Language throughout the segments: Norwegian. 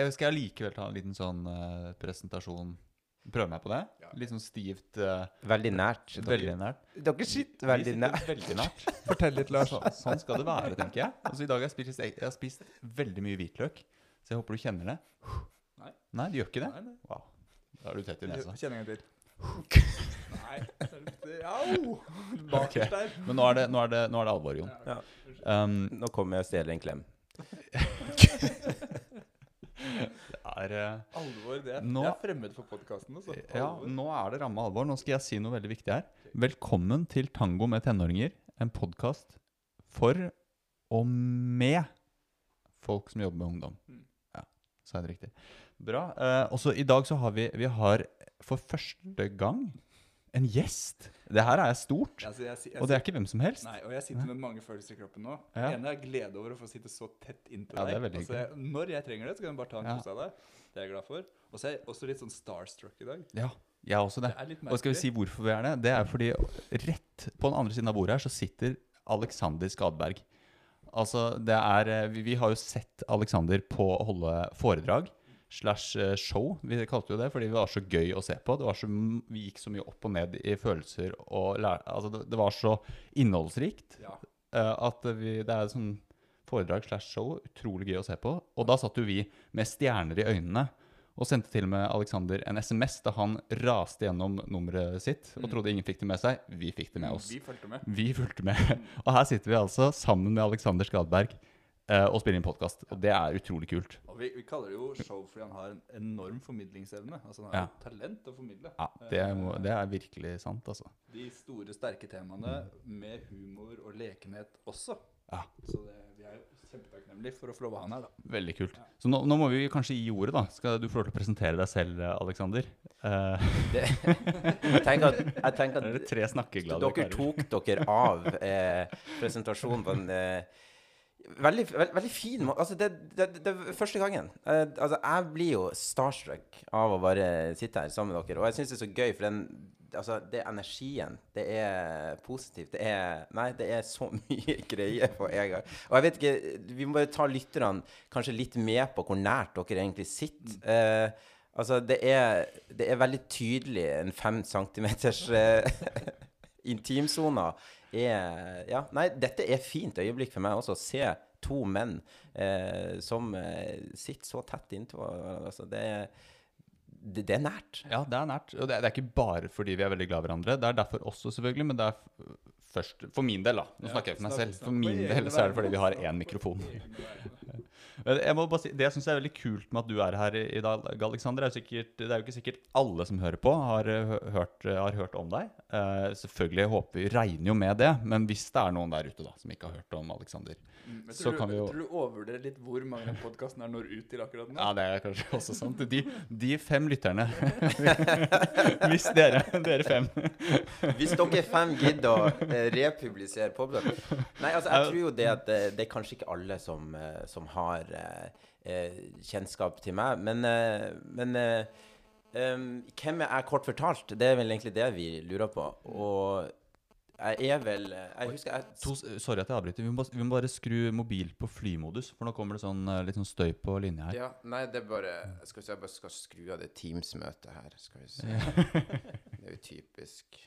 jeg skal jeg likevel ta en liten sånn uh, presentasjon? Prøve meg på det? Ja. Litt sånn stivt, uh, Veldig nært. veldig nært. Dere sitter veldig sitter nært. Veldig nært. Fortell litt, Lars. Så, sånn skal det være, tenker jeg. Altså, I dag har jeg spist, jeg har spist veldig mye hvitløk, så jeg håper du kjenner det. Nei. Nei, du gjør ikke det? Nei, nei. Wow. Da er du tett i nesa. Kjenn en gang til. Nei. Au! Bakerst der. Men nå er det, nå er det, nå er det alvor, Jon. Ja. Um, Nå kommer jeg og stjeler en klem. det er eh, Alvor, det er, Nå- det er fremmed for podkasten. Altså. Ja, nå er det ramme alvor. Nå skal jeg si noe veldig viktig her. Velkommen til Tango med tenåringer. En podkast for og med folk som jobber med ungdom. Mm. Ja, sa jeg det riktig. Bra. Eh, også i dag så har vi Vi har for første gang en gjest. Det her er stort. Altså, jeg, jeg, Og det er ikke hvem som helst. Nei, og jeg sitter med mange følelser i kroppen nå. Ja. Ene er glede over å få sitte så tett inntil Ja, deg. Altså, jeg, når jeg trenger det, så kan jeg bare ta en Ja. av deg. Det er jeg glad for. Og så er jeg også litt sånn starstruck i dag. Ja, jeg er også det. Det er Og skal vi si hvorfor vi er det? Det er fordi rett på den andre siden av bordet her så sitter Alexander Skadberg. Altså, det er eh, Vi, vi har jo sett Alexander på å holde foredrag slash eh, show. Vi kalte jo det fordi det var så gøy å se på. Det var så, vi gikk så mye opp og ned i følelser og lære, Altså, det, det var så innholdsrikt Ja. eh, at vi, det er sånn foredrag slash show. Utrolig gøy å se på. Og da satt jo vi med stjerner i øynene og sendte til og med Alexander en SMS da han raste gjennom nummeret sitt og Mm. trodde ingen fikk det med seg. Vi fikk det med oss. Vi fulgte med. Vi fulgte med. Og her sitter vi altså sammen med Alexander Skadberg og spiller inn podkast. Og det er utrolig kult. Og vi, vi kaller det jo show fordi han har en enorm formidlingsevne. Altså Han har Ja. jo talent til å formidle. Ja, det, må, det er virkelig sant, altså. De store, sterke temaene med humor og lekenhet også. Ja. Så det, vi er jo kjempetakknemlige for å få lov å ha han her, da. Veldig kult. Så nå, nå må vi kanskje gi ordet, da. Skal du få lov til å presentere deg selv, Alexander? Uh. Jeg tenker at, jeg tenker er at tre dere tok dere av eh, presentasjonen på en eh, veldig, veld, veldig fin. Altså, det, er første gangen. Uh, altså, jeg blir jo starstruck av å bare sitte her sammen med dere. Og jeg syns det er så gøy, for den, altså, det er energien. Det er positivt. Det er Nei, det er så mye greier på en gang. Og jeg vet ikke Vi må bare ta lytterne kanskje litt med på hvor nært dere egentlig sitter. Uh, altså, det er, det er veldig tydelig en fem centimeters eh, intimsoner er Ja, nei, dette er fint øyeblikk for meg også, å se to menn eh, som eh, sitter så tett inntil hverandre. Altså, det, er- det, det er nært. Ja, det er nært. Og det er, det er ikke bare fordi vi er veldig glad i hverandre. Det er derfor også, selvfølgelig, men det er f- først For min del, da. Nå snakker jeg for meg selv. For min del så er det fordi vi har én mikrofon. Jeg må bare si, Det jeg syns er veldig kult med at du er her i dag, Alexander, er det er jo ikke sikkert alle som hører på, har, eh, hørt, eh, har hørt om deg. Uh, selvfølgelig håper vi regner jo med det, men hvis det er noen der ute da som ikke har hørt om Alexander Mm, Så tror, kan du, vi jo- tror du overvurderer litt hvor mange av podkasten når ut til akkurat nå? Ja, det er kanskje også sant. De, de fem lytterne. hvis dere, dere fem Hvis dere fem gidder å eh, republisere podkast Nei, altså, jeg tror jo det at det, det er kanskje ikke alle som, eh, som har eh, eh, kjennskap til meg, men, eh, men eh, em, hvem jeg er kort fortalt, det er vel egentlig det vi lurer på. Og jeg er vel Jeg husker jeg to, Sorry at jeg avbryter. Vi må, vi må bare skru mobil på flymodus, for nå kommer det sånn eh, litt sånn støy på linja her. Ja, nei, det er bare Skal vi se, jeg bare skal skru av det Teams-møtet her. Skal vi se. Det er jo typisk.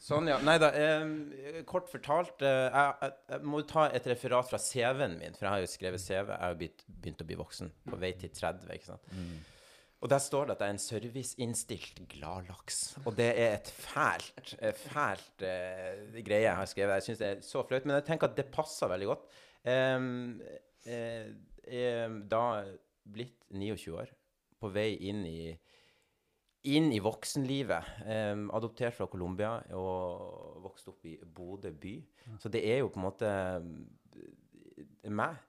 Sånn, ja. Nei da. Eh, kort fortalt eh, jeg, jeg, jeg må ta et referat fra CV-en min, for jeg har jo skrevet CV. Jeg har begynt, begynt å bli voksen. På vei til 30, ikke sant. Og der står det at jeg er en serviceinnstilt gladlaks. Og det er et fælt, eh, fælt uh, greie jeg har skrevet. Jeg syns det er så flaut, men jeg tenker at det passer veldig godt. Um, eh, eh, da blitt 29 år, på vei inn i inn i voksenlivet. Um, adoptert fra Colombia og vokst opp i Bodø by. Så det er jo på en måte eh, meg.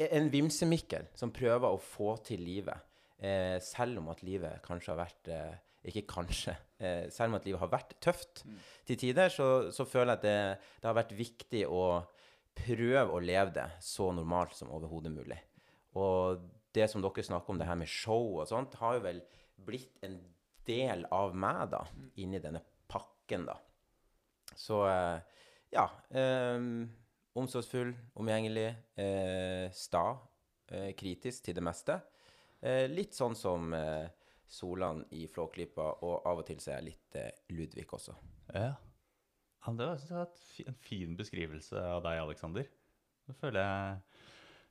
En vimsemikkel som prøver å få til livet. Eh, selv om at livet kanskje har vært eh, Ikke kanskje. Eh, selv om at livet har vært tøft til tider, så, så føler jeg at det, det har vært viktig å prøve å leve det så normalt som overhodet mulig. Og det som dere snakker om, det her med show og sånt, har jo vel blitt en del av meg, da, inni denne pakken, da. Så eh, ja. Eh, omsorgsfull, omgjengelig, eh, sta, eh, kritisk til det meste. Eh, litt sånn som eh, Solan i Flåklypa, og av og til så er jeg litt eh, Ludvig også. Ja. ja det var en fin beskrivelse av deg, Aleksander. Det føler jeg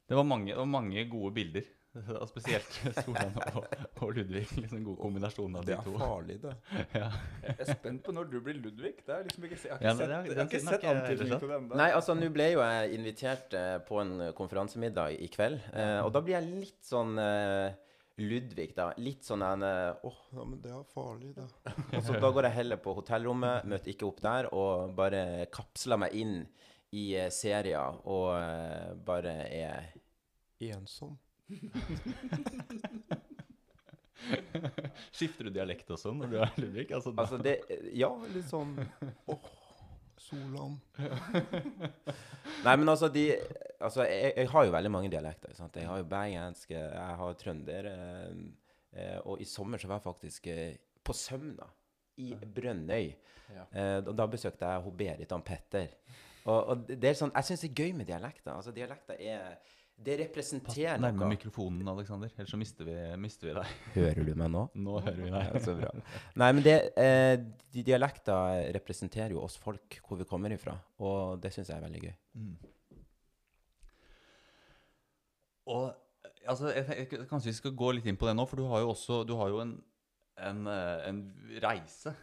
Det var mange, det var mange gode bilder. Og spesielt Solan og, og Ludvig. Liksom en god kombinasjon av de to. Det er farlig, det. Ja. Jeg er spent på når du blir Ludvig. Det er liksom ikke, jeg har ikke Ja, sett, har, er- jeg har ikke sett ikke antydning til det ennå. Nei, altså nå ble jo jeg invitert eh, på en eh, konferansemiddag i kveld, eh, og da blir jeg litt sånn eh, Ludvig, da. Litt sånn en Åh, Åh, Ja, men det er farlig, da. Og så da går jeg heller på hotellrommet, møter ikke opp der, og bare kapsler meg inn i eh, serier og eh, bare er Ensom. Skifter du dialekt også når du er Ludvig? Altså, da- Altså, det Ja, litt sånn Åh, Solan. Nei, men altså, de Altså, jeg, jeg har jo veldig mange dialekter. Sant? Jeg har jo bergensk, jeg har trønder. Eh, eh, og i sommer så var jeg faktisk eh, på Sømna, i Brønnøy. Ja. Eh, og da besøkte jeg Berit og Petter. Og, og det er sånn, jeg syns det er gøy med dialekter. Altså, dialekter er Det representerer Nærme noe. mikrofonen, Aleksander. Ellers så mister vi, mister vi deg. Hører du meg nå? Nå hører vi deg. Ja, så bra. Nei, men det, eh, de dialekter representerer jo oss folk, hvor vi kommer ifra. Og det syns jeg er veldig gøy. Mm. Og altså, jeg, jeg, kanskje vi skal gå litt inn på det nå, for du har jo også du har jo en, en, eh, en reise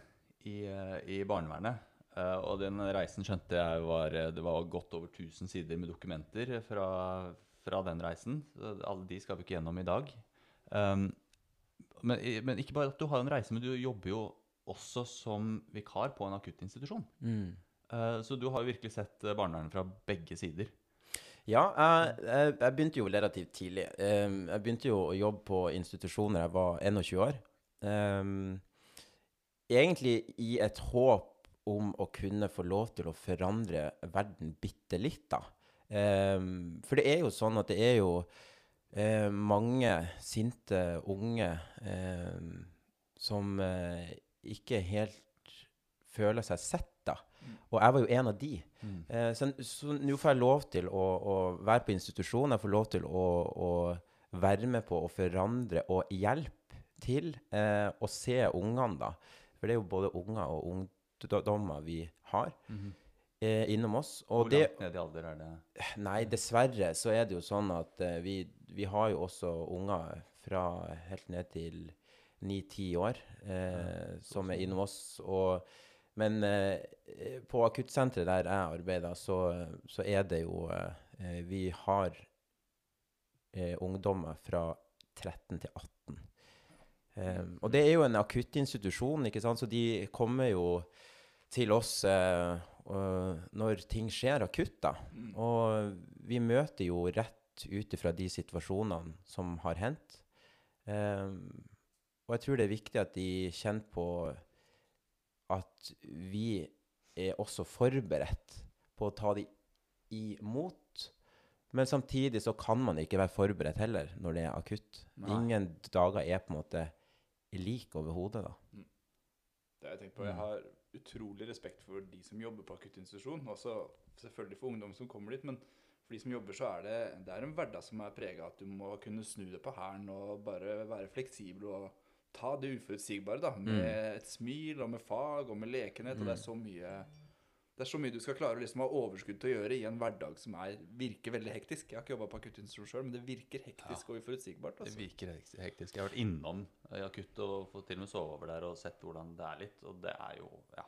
i, eh, i barnevernet. Uh, og den reisen skjønte jeg var Det var godt over 1000 sider med dokumenter fra, fra den reisen. Alle de skal vi ikke gjennom i dag. Um, men, men ikke bare at du har en reise, men du jobber jo også som vikar på en akuttinstitusjon. Eh, så du har jo virkelig sett eh, barnevernet fra begge sider. Ja, jeg, jeg, begynte jo relativt tidlig. Em, jeg begynte jo å jobbe på institusjoner jeg var 21 år. Em, egentlig i et håp om å kunne få lov til å forandre verden bitte litt, da. Em, for det er jo sånn at det er jo uh, mange sinte unge em, som uh, ikke helt føler seg sett, da. Og jeg var jo en av de. Mm. så så nå får jeg lov til å, å være på institusjon. Jeg får lov til å, å være med på å forandre og hjelpe til eh, å se ungene, da. For det er jo både unger og ungdommer vi har eh, innom oss. Og Hvor det langt ned i alder er det? Nei, dessverre så er det jo sånn at eh, vi, vi har jo også unger fra helt ned til ni-ti år eh, som er innom oss. Og, men eh, på akuttsenteret der jeg arbeider, så, så er det jo eh, Vi har eh, ungdommer fra 13 til 18. Um, og det er jo en akuttinstitusjon, ikke sant? så de kommer jo til oss eh, og når ting skjer akutt. da. Og vi møter jo rett ut ifra de situasjonene som har hendt. Ehm, og jeg tror det er viktig at de kjenner på at vi er også forberedt på å ta de imot. Men samtidig så kan man ikke være forberedt heller når det er akutt. Nei. Ingen dager er på en måte like overhodet, da. Det har jeg tenkt på. Jeg har utrolig respekt for de som jobber på akuttinstitusjon. Også selvfølgelig for ungdom som kommer dit. Men for de som jobber, så er det, det er en hverdag som er prega av at du må kunne snu det på hælen og bare være fleksibel og ta det uforutsigbare. da, Med et smil og med fag og med lekenhet. Og det er så mye det er så mye du skal klare å liksom ha overskudd til å gjøre i en hverdag som er, virker veldig hektisk. Jeg har ikke jobba på akuttinstitusjon sjøl, men det virker hektisk og uforutsigbart. Det Altså. virker hektisk. Jeg har vært innom i akutt og fått til og med sove over der og sett hvordan det er litt. Og det er jo Ja.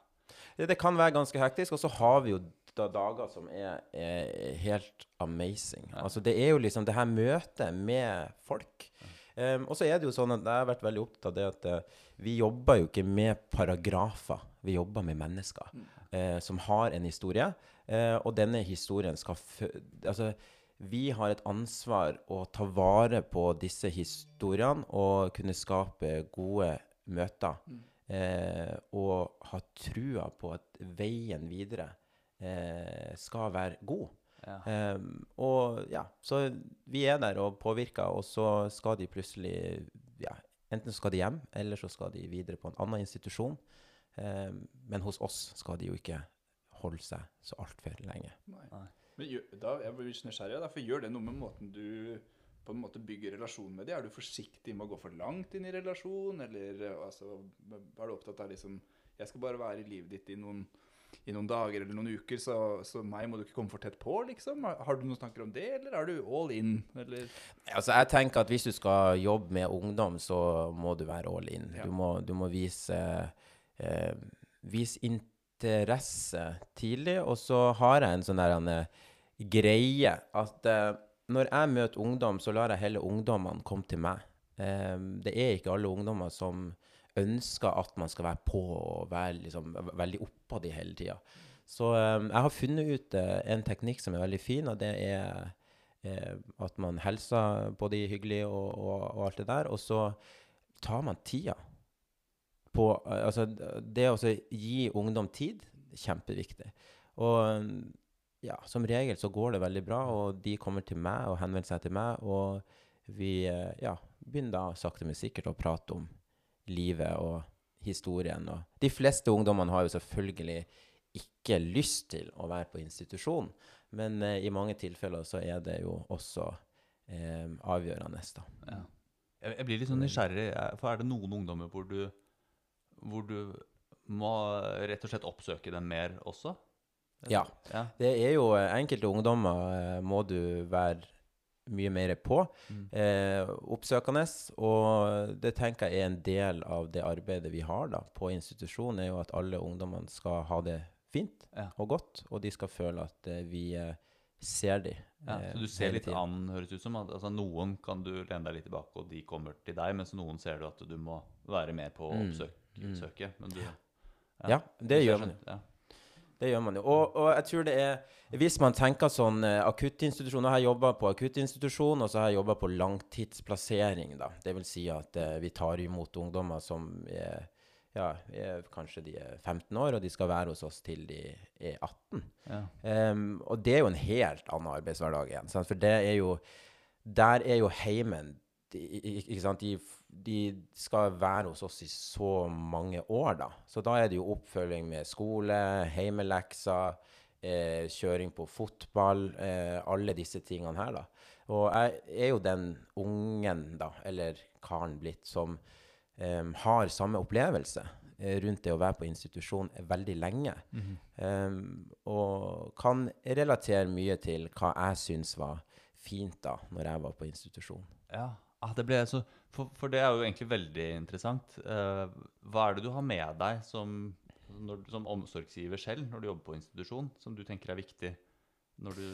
Det, det kan være ganske hektisk, og så har vi jo da dager som er, er helt amazing. Altså Det er jo liksom det her møtet med folk. Um, og så er det jo sånn at jeg har vært veldig opptatt av det at uh, vi jobber jo ikke med paragrafer, vi jobber med mennesker eh, som har en historie. eh, og denne historien skal. Altså, vi har et ansvar å ta vare på disse historiene og kunne skape gode møter. Eh, og ha trua på at veien videre eh, skal være god. Ja. Um, og ja, så vi er der og påvirker, og så skal de plutselig ja, Enten skal de hjem, eller så skal de videre på en annen institusjon. Ehm, men hos oss skal de jo ikke holde seg så altfor lenge. Nei. Men gjør, da, jeg blir nysgjerrig, derfor gjør det noe med måten du på en måte bygger relasjon med dem? Er du forsiktig med å gå for langt inn i relasjon, eller eh, altså, er du opptatt av liksom Jeg skal bare være i livet ditt i noen, i noen dager eller noen uker, så, så, meg må du ikke komme for tett på, liksom? Har, har, du noen tanker om det, eller er du all in, eller? Altså, jeg tenker at hvis du skal jobbe med ungdom, så må du være all in. Ja. Du, må, du, må, vise eh, Vise interesse tidlig, og så har jeg en sånn der en, greie at eh, når jeg møter ungdom, så lar jeg heller ungdommene komme til meg. Eh, det er ikke alle ungdommer som ønsker at man skal være på og være liksom, veldig oppå de hele tida. Så um, jeg har funnet ut uh, en teknikk som er veldig fin, og det er at man hilser på de hyggelig og, og, og, alt det der. Og så tar man tida på uh, Altså, det å gi ungdom tid, kjempeviktig. Og ja, som regel så går det veldig bra, og de kommer til meg og henvender seg til meg, og vi eh, ja, begynner da sakte, men sikkert å prate om livet og historien. Og de fleste ungdommene har jo selvfølgelig ikke lyst til å være på institusjon, men eh, i mange tilfeller så er det jo også eh, avgjørende. da. Ja. Jeg, jeg, blir litt sånn nysgjerrig, for er det noen ungdommer hvor du, hvor du må rett og slett oppsøke dem mer også? Ja. ja. Det er jo eh, enkelte ungdommer eh, må du være mye mer på. Mm. Eh, oppsøkende. Og det tenker jeg er en del av det arbeidet vi har da, på institusjonen, er jo at alle ungdommene skal ha det fint ja. og godt, og de skal føle at eh, vi eh, ser dem. Ja, så du ser litt tiden. an, høres ut som. At, altså, noen kan du lene deg litt tilbake, og de kommer til deg, mens noen ser du at du må være med på å oppsøke. Mm. Men du, ja, ja det gjør man jo. Det gjør man jo. Og, og, jeg tror det er Hvis man tenker sånn uh, akuttinstitusjon Jeg har jobba på akuttinstitusjon, og så har jeg jobba på langtidsplassering. da. Det vil si at eh, vi tar imot ungdommer som er, ja, er, kanskje de er 15 år, og de skal være hos oss til de er 18. Ja. Um, og det er jo en helt annen arbeidshverdag igjen. Sant? For det er jo Der er jo heimen ikke sant? De, de, skal være hos oss i så mange år, da. Så da er det jo oppfølging med skole, heimelekser, eh, kjøring på fotball, eh, alle disse tingene her, da. Og jeg er jo den ungen, da, eller karen blitt, som eh, har samme opplevelse eh, rundt det å være på institusjon veldig lenge. Mm -hmm. um, og kan relatere mye til hva jeg syns var fint da når jeg var på institusjon. Ja, Ah, det ble så, for, for, det er jo egentlig veldig interessant. Uh, hva er det du har med deg som, når, som omsorgsgiver selv når du jobber på institusjon, som du tenker er viktig når du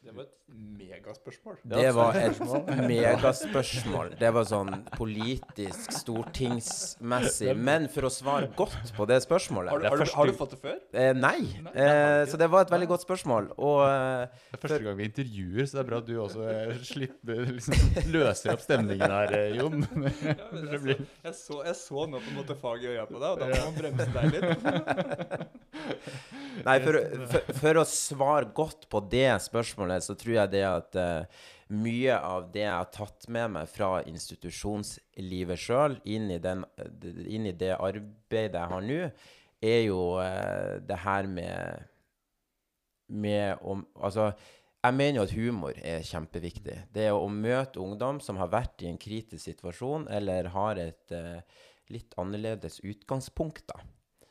det var et megaspørsmål. Det var et megaspørsmål. Det var sånn politisk, stortingsmessig. Men for å svare godt på det spørsmålet Har du, har du, har du fått det før? Eh, nei. Eh, så det var et veldig godt spørsmål. Og, eh, det er første gang vi intervjuer, så det er bra at du også eh, slipper liksom, løser opp stemningen her, eh, Jon. Ja, jeg, så, jeg, så, jeg, så, nå på en måte faget i øya på deg, og da må man bremse deg litt. Nei, for, for, for å svare godt på det spørsmålet spørsmålet, så tror jeg det at uh, mye av det jeg har tatt med meg fra institusjonslivet sjøl, inn, inn, i det arbeidet jeg har nå, er jo uh, det her med, med om, Altså, jeg mener jo at humor er kjempeviktig. Det å møte ungdom som har vært i en kritisk situasjon, eller har et uh, litt annerledes utgangspunkt, da.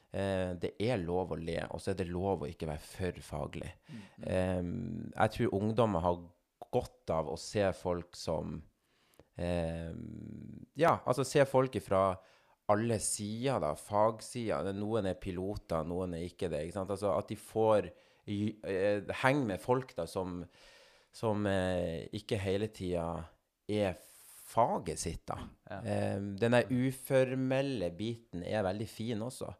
Eh, det er lov å le, og så er det lov å ikke være for faglig. Mm. Eh, jeg tror ungdommer har godt av å se folk som eh, Ja, altså se folk fra alle sider, da. Fagsider. Noen er piloter, noen er ikke det. ikke sant? Altså At de får eh, henge med folk da som, som eh, ikke hele tida er faget sitt, da. Ja. Um, den uformelle biten er veldig fin også.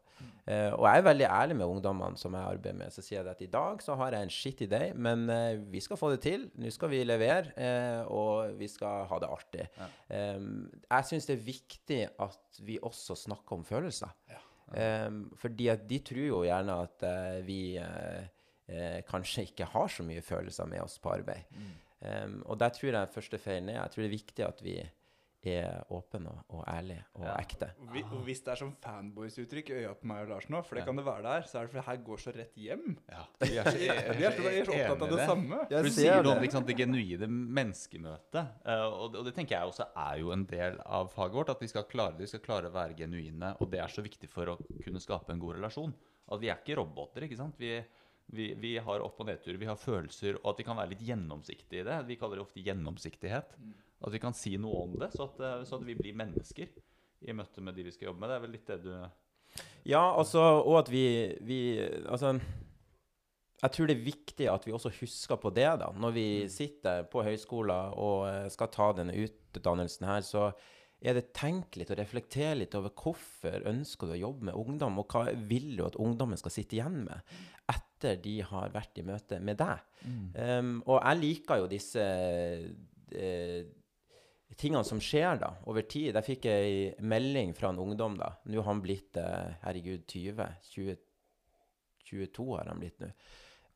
Uh, og jeg er veldig ærlig med ungdommene som jeg arbeider med. Så sier jeg at i dag så har jeg en shitty day, men uh, vi skal få det til. Nå skal vi levere, uh, og vi skal ha det artig. Ja. Um, jeg syns det er viktig at vi også snakker om følelser. Ja. Um, fordi at de tror jo gjerne at vi kanskje ikke har så mye følelser med oss på arbeid. Mm. Um, og der tror jeg første feilen er Jeg tror det er viktig at vi er åpen og, og ærlig og Ja. ekte. Og vi- Og hvis det er sånn fanboys-uttrykk i øya på meg og Lars nå, for det Ja. kan det være der, så er det fordi det her går så rett hjem. Ja, vi er så, Vi er så, vi er så opptatt av det samme. Jeg du sier noe om liksom, det genuine menneskemøtet. eh, og, og det tenker jeg også er jo en del av faget vårt. At vi skal klare det, vi skal klare å være genuine. Og det er så viktig for å kunne skape en god relasjon. At vi er ikke roboter. ikke sant? Vi, vi, vi har opp- og nedturer, vi har følelser, og at vi kan være litt gjennomsiktige i det. Vi kaller det ofte gjennomsiktighet. At vi kan si noe om det, så at, eh, så at vi blir mennesker i møte med de vi skal jobbe med. Det er vel litt det du Ja, altså, og at vi, vi Altså jeg tror det er viktig at vi også husker på det, da. Når vi sitter på høyskolen og eh, skal ta denne utdannelsen her, så er det tenk litt og reflektere litt over hvorfor ønsker du å jobbe med ungdom, og hva vil du at ungdommen skal sitte igjen med etter de har vært i møte med deg. Um, og jeg liker jo disse eh, tingene som skjer da, over tid. Jeg fikk ei melding fra en ungdom da. Nå har han blitt, eh, herregud, 20. 20 22 har han blitt nå.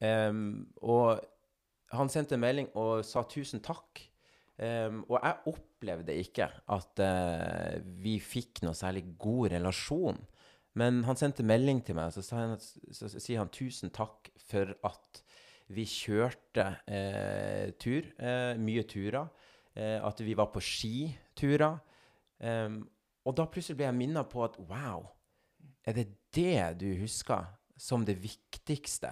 Um, og han sendte en melding og sa tusen takk. Um, og jeg opplevde ikke at uh, vi fikk noe særlig god relasjon. Men han sendte melding til meg, at- så, så sier han tusen takk for at vi kjørte eh, tur, eh, mye turer. Eh, at vi var på skiturer. Um, og da plutselig ble jeg minnet på at wow, er det det du husker som det viktigste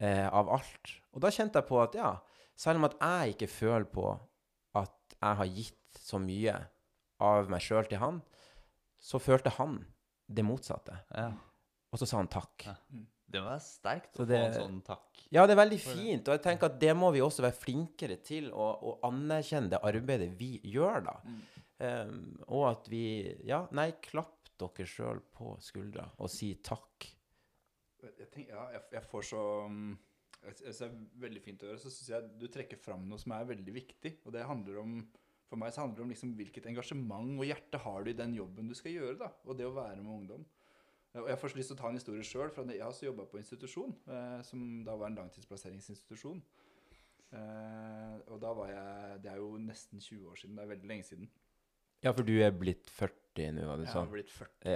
eh, av alt? Og da kjente jeg på at ja, selv om at jeg ikke føler på at jeg har gitt så mye av meg sjøl til han, så følte han det motsatte. Ja. Og så sa han takk. Ja. Det må være sterkt Så å det- få en sånn takk. Ja, det er veldig fint, og jeg tenker at det må vi også være flinkere til å, å anerkjenne det arbeidet vi gjør, da. Um, og at vi Ja, nei, klapp dere sjøl på skuldra og si takk. Jeg, tenker, ja, jeg, jeg får så um, Jeg ser det er veldig fint å gjøre. Så syns jeg du trekker fram noe som er veldig viktig. Og det handler om For meg så handler det om liksom hvilket engasjement og hjerte har du i den jobben du skal gjøre. da Og det å være med ungdom. Og Jeg har først lyst til å ta en historie sjøl. Jeg har også jobba på institusjon, eh, som da var en langtidsplasseringsinstitusjon. Eh, og da var jeg Det er jo nesten 20 år siden. Det er veldig lenge siden. Ja, for du er blitt 40 nå, var det Jeg har sånn? blitt 40.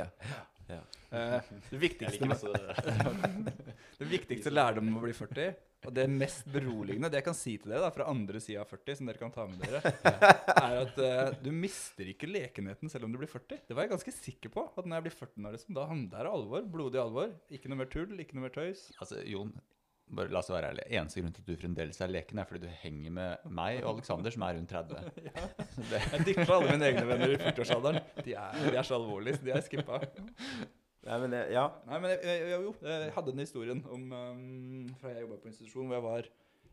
Ja. Eh, det viktigste Det viktigste lærdommen med å bli 40, og det mest beroligende Det jeg kan si til dere da, fra andre sida av 40, som dere kan ta med dere, er at uh, du mister ikke lekenheten selv om du blir 40. Det var jeg ganske sikker på. At når jeg blir 40 år, liksom, da handler er det alvor. Blodig alvor. Ikke noe mer tull, ikke noe mer tøys. Altså, Jon, bare la oss være ærlig. Eneste grunn til at du fremdeles er leken, er fordi du henger med meg og Alexander, som er rundt 30. ja. Jeg ditcha alle mine egne venner i 40-årsalderen. De, de er så alvorlige, så de er skippa. Nei, men ja. Nei, men jeg, jeg, jeg, jo, jeg hadde den historien om um, fra jeg jobba på institusjon, hvor jeg var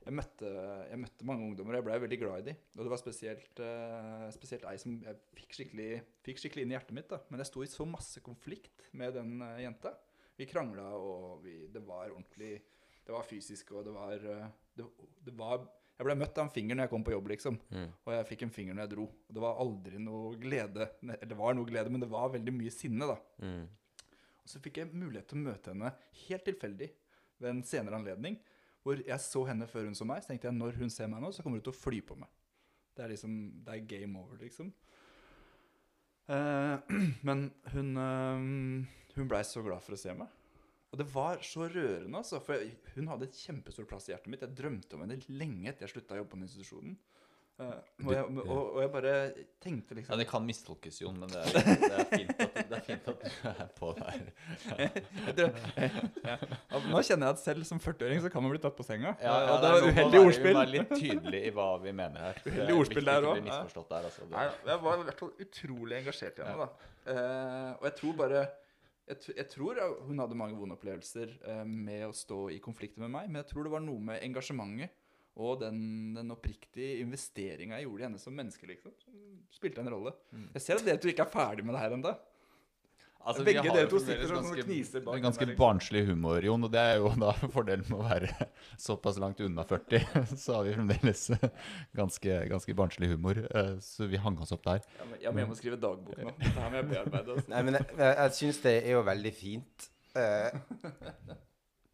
jeg møtte, jeg møtte mange ungdommer, og jeg blei veldig glad i dem. Og det var spesielt, uh, spesielt ei som jeg fikk skikkelig, fikk skikkelig inn i hjertet mitt. da. Men jeg sto i så masse konflikt med den uh, jenta. Vi krangla, og vi, det var ordentlig Det var fysisk, og det var, uh, det, det var Jeg ble møtt av en finger når jeg kom på jobb, liksom. Mm. Og jeg fikk en finger når jeg dro. Og det var aldri noe glede. Eller det var noe glede, men det var veldig mye sinne, da. Mm. Så fikk jeg mulighet til å møte henne helt tilfeldig ved en senere anledning. Hvor jeg så henne før hun så meg. Så tenkte jeg når hun ser meg nå, så kommer hun til å fly på meg. Det er liksom, det er game over, liksom. Eh, men hun, eh, hun blei så glad for å se meg. Og det var så rørende, altså. For hun hadde et kjempestor plass i hjertet mitt. Jeg drømte om henne lenge etter jeg slutta å jobbe på institusjonen. Eh, og, jeg, og, og jeg bare tenkte liksom ja, det kan mistolkes, Jon, men det er, det er, fint, at, det er fint at du er på der. Ja. Ja, Nå kjenner jeg at selv som 40-åring så kan man bli tatt på senga. Ja, ja, og det er var noe med å uheldig være- litt tydelig i hva vi mener her. Er Uheldig ordspill der òg. altså. Nei, jeg var i hvert fall utrolig engasjert i henne, da. Uh, og jeg tror bare jeg, jeg tror hun hadde mange vonde opplevelser uh, med å stå i konflikter med meg, men jeg tror det var noe med engasjementet og den, den oppriktige investeringa jeg gjorde i henne som menneske, liksom, som spilte en rolle. Jeg ser at dere to ikke er ferdig med det her ennå. altså, Begge dere to sitter og ganske- kniser bak Ganske der, liksom. barnslig humor, Jon, og det er jo da fordelen med å være såpass langt unna 40. Så har vi fremdeles ganske, ganske barnslig humor, eh, så vi hang oss opp der. Ja, men jeg må skrive dagbok nå. Dette her må jeg bearbeide. Altså. Nei, men jeg, jeg, jeg syns det er jo veldig fint. Eh,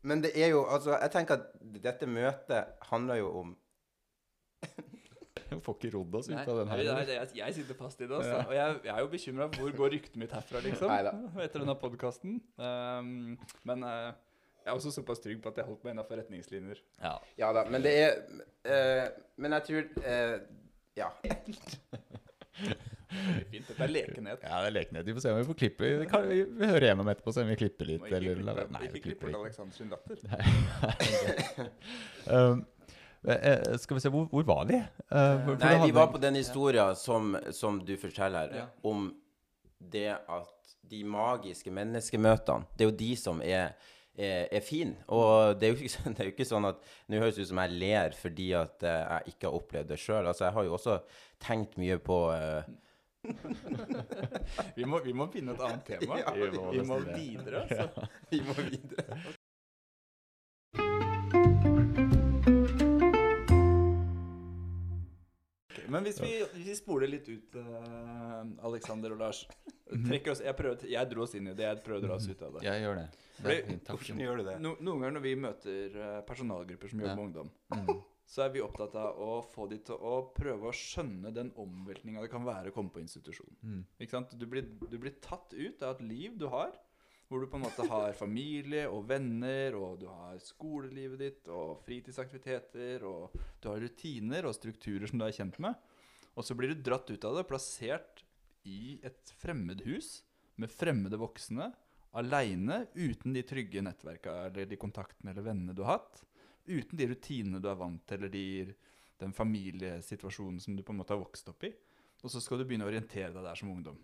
men det er jo Altså, jeg tenker at dette møtet handler jo om Jeg får ikke rodd oss ut av den her. nei, det, jeg, jeg sitter fast i det. Altså. Og jeg, jeg er jo bekymra for hvor går ryktet mitt herfra, liksom. Neida. Etter denne podkasten. Um, men uh, jeg er også såpass trygg på at jeg holdt meg innafor retningslinjer. Ja. Ja da, men det er uh, Men jeg tror uh, Ja. Fint. Dette er lekenhet. ja, det er lekenhet. Vi får se om vi får klippe. Vi, kan, vi, vi hører gjennom etterpå, se om vi klipper litt. Ikke Eller, klippe, nei, ikke klipper klippe. Alexander sin latter. Um, eh, skal vi se, hvor, hvor var vi? Uh, Nei, vi var på den historien som, som du forteller Ja. om det at de magiske menneskemøtene, det er jo de som er er, er fin. Og det er, jo ikke, det er jo ikke sånn at Nå høres det ut som jeg ler fordi at eh, jeg ikke har opplevd det sjøl. Altså, jeg har jo også tenkt mye på eh, Vi må, vi må finne et annet tema. Ja, vi må vi må videre, altså. Vi må videre. Ok, Men hvis vi, hvis vi spoler litt ut, uh, Alexander og Lars oss, jeg, prøver, jeg dro oss inn i det. Jeg prøver å dra oss ut av det. Jeg gjør det. det Fordi- gjør du det? No, noen ganger når vi møter eh, personalgrupper som jobber Ja. med ungdom, Mm. Så er vi opptatt av å få de til å prøve å skjønne den omveltninga det kan være å komme på institusjon. Mm. Du blir, du blir tatt ut av et liv du har, hvor du på en måte har familie og venner, og du har skolelivet ditt og fritidsaktiviteter, og du har rutiner og strukturer som du er kjent med. Og så blir du dratt ut av det, plassert i et fremmed hus med fremmede voksne, aleine, uten de trygge nettverka eller de kontaktene eller vennene du har hatt. Uten de rutinene du er vant til, eller de, den familiesituasjonen som du på en måte har vokst opp i. Og så skal du begynne å orientere deg der som ungdom.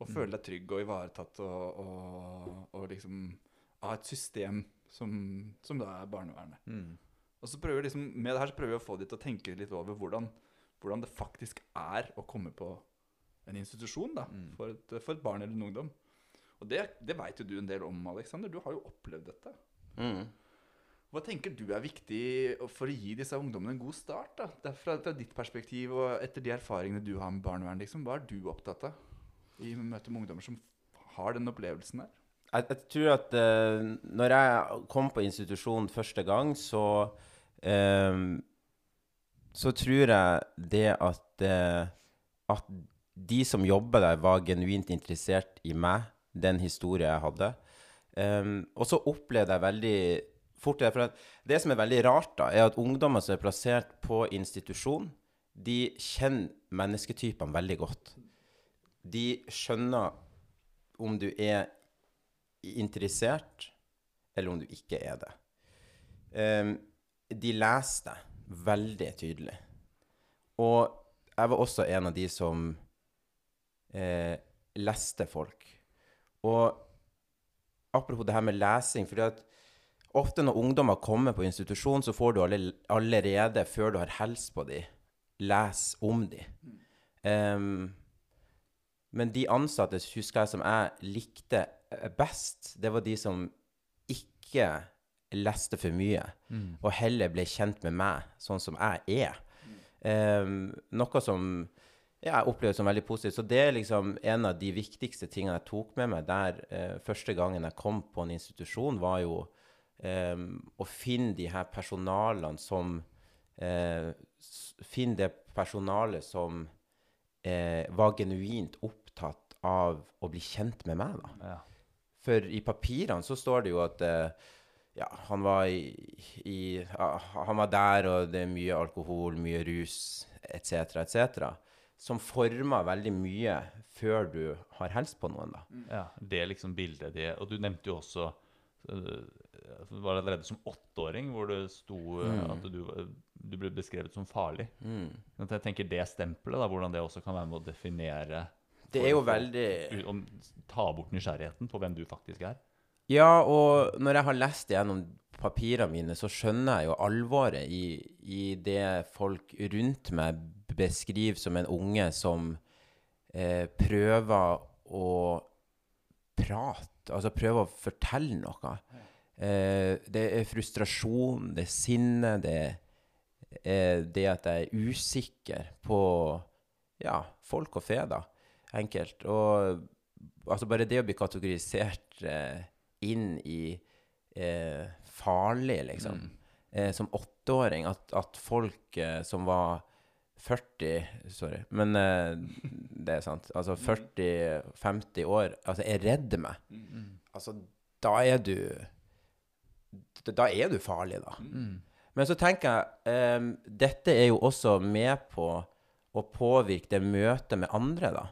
Og Mm. føle deg trygg og ivaretatt og, og, og liksom ha et system som, som da er barnevernet. Mm. Og så prøver liksom, Med det her så prøver vi å få de til å tenke litt over hvordan, hvordan det faktisk er å komme på en institusjon da, Mm. for, et, for et barn eller en ungdom. Og det, det veit jo du en del om, Alexander. Du har jo opplevd dette. Mm. Hva tenker du er viktig for å gi disse ungdommene en god start? da? Fra, fra ditt perspektiv og etter de erfaringene du har med barnevern, liksom, hva er du opptatt av i møte med ungdommer som har den opplevelsen der? Jeg, jeg tror at uh, når jeg kom på institusjon første gang, så eh, Så tror jeg det at uh, At de som jobber der, var genuint interessert i meg, den historien jeg hadde. Um, og så opplevde jeg veldig fort det. For det som er veldig rart, da, er at ungdommer som er plassert på institusjon, de kjenner mennesketypene veldig godt. De skjønner om du er interessert, eller om du ikke er det. Um, de leser deg veldig tydelig. Og jeg var også en av de som eh, leste folk. Og apropos det her med lesing fordi at Ofte når ungdommer kommer på institusjon, så får du allerede, før du har helst på dem, lese om dem. Um, men de ansatte husker jeg som jeg likte eh, best, det var de som ikke leste for mye, og heller ble kjent med meg sånn som jeg er. Um, noe som ja, jeg opplever som veldig positivt. Så det er liksom en av de viktigste tingene jeg tok med meg der uh, første gangen jeg kom på en institusjon, var jo å finne de her personalene som eh, Finne det personalet som eh, var genuint opptatt av å bli kjent med meg, da. Ja. For i papirene så står det jo at eh, ja, han var i, i Han var der, og det er mye alkohol, mye rus, etc., etc., som former veldig mye før du har helst på noen, da. Ja, det er liksom bildet det. Og du nevnte jo også var allerede som åtteåring hvor det sto øh, Mm. at du, du ble beskrevet som farlig. Mm. Jeg tenker det stempelet, da, hvordan det også kan være med å definere Det er jo veldig om, Ta bort nysgjerrigheten på hvem du faktisk er. Ja, og når jeg har lest gjennom papirene mine, så skjønner jeg jo alvoret i, i det folk rundt meg beskriver som en unge som eh, prøver å prate, altså prøver å fortelle noe. Eh, det er frustrasjon, det er sinne, det er det at jeg er usikker på ja, folk og fe, da. Enkelt. Og altså bare det å bli kategorisert eh, inn i eh, farlig, liksom. Mm. Eh, som åtteåring. At, at folk eh, som var 40 Sorry, men eh, det er sant. Altså 40-50 år altså er redd meg. Mm. Altså, da er du Da er du farlig, da. Mm. Men så tenker jeg um, Dette er jo også med på å påvirke det møtet med andre, da.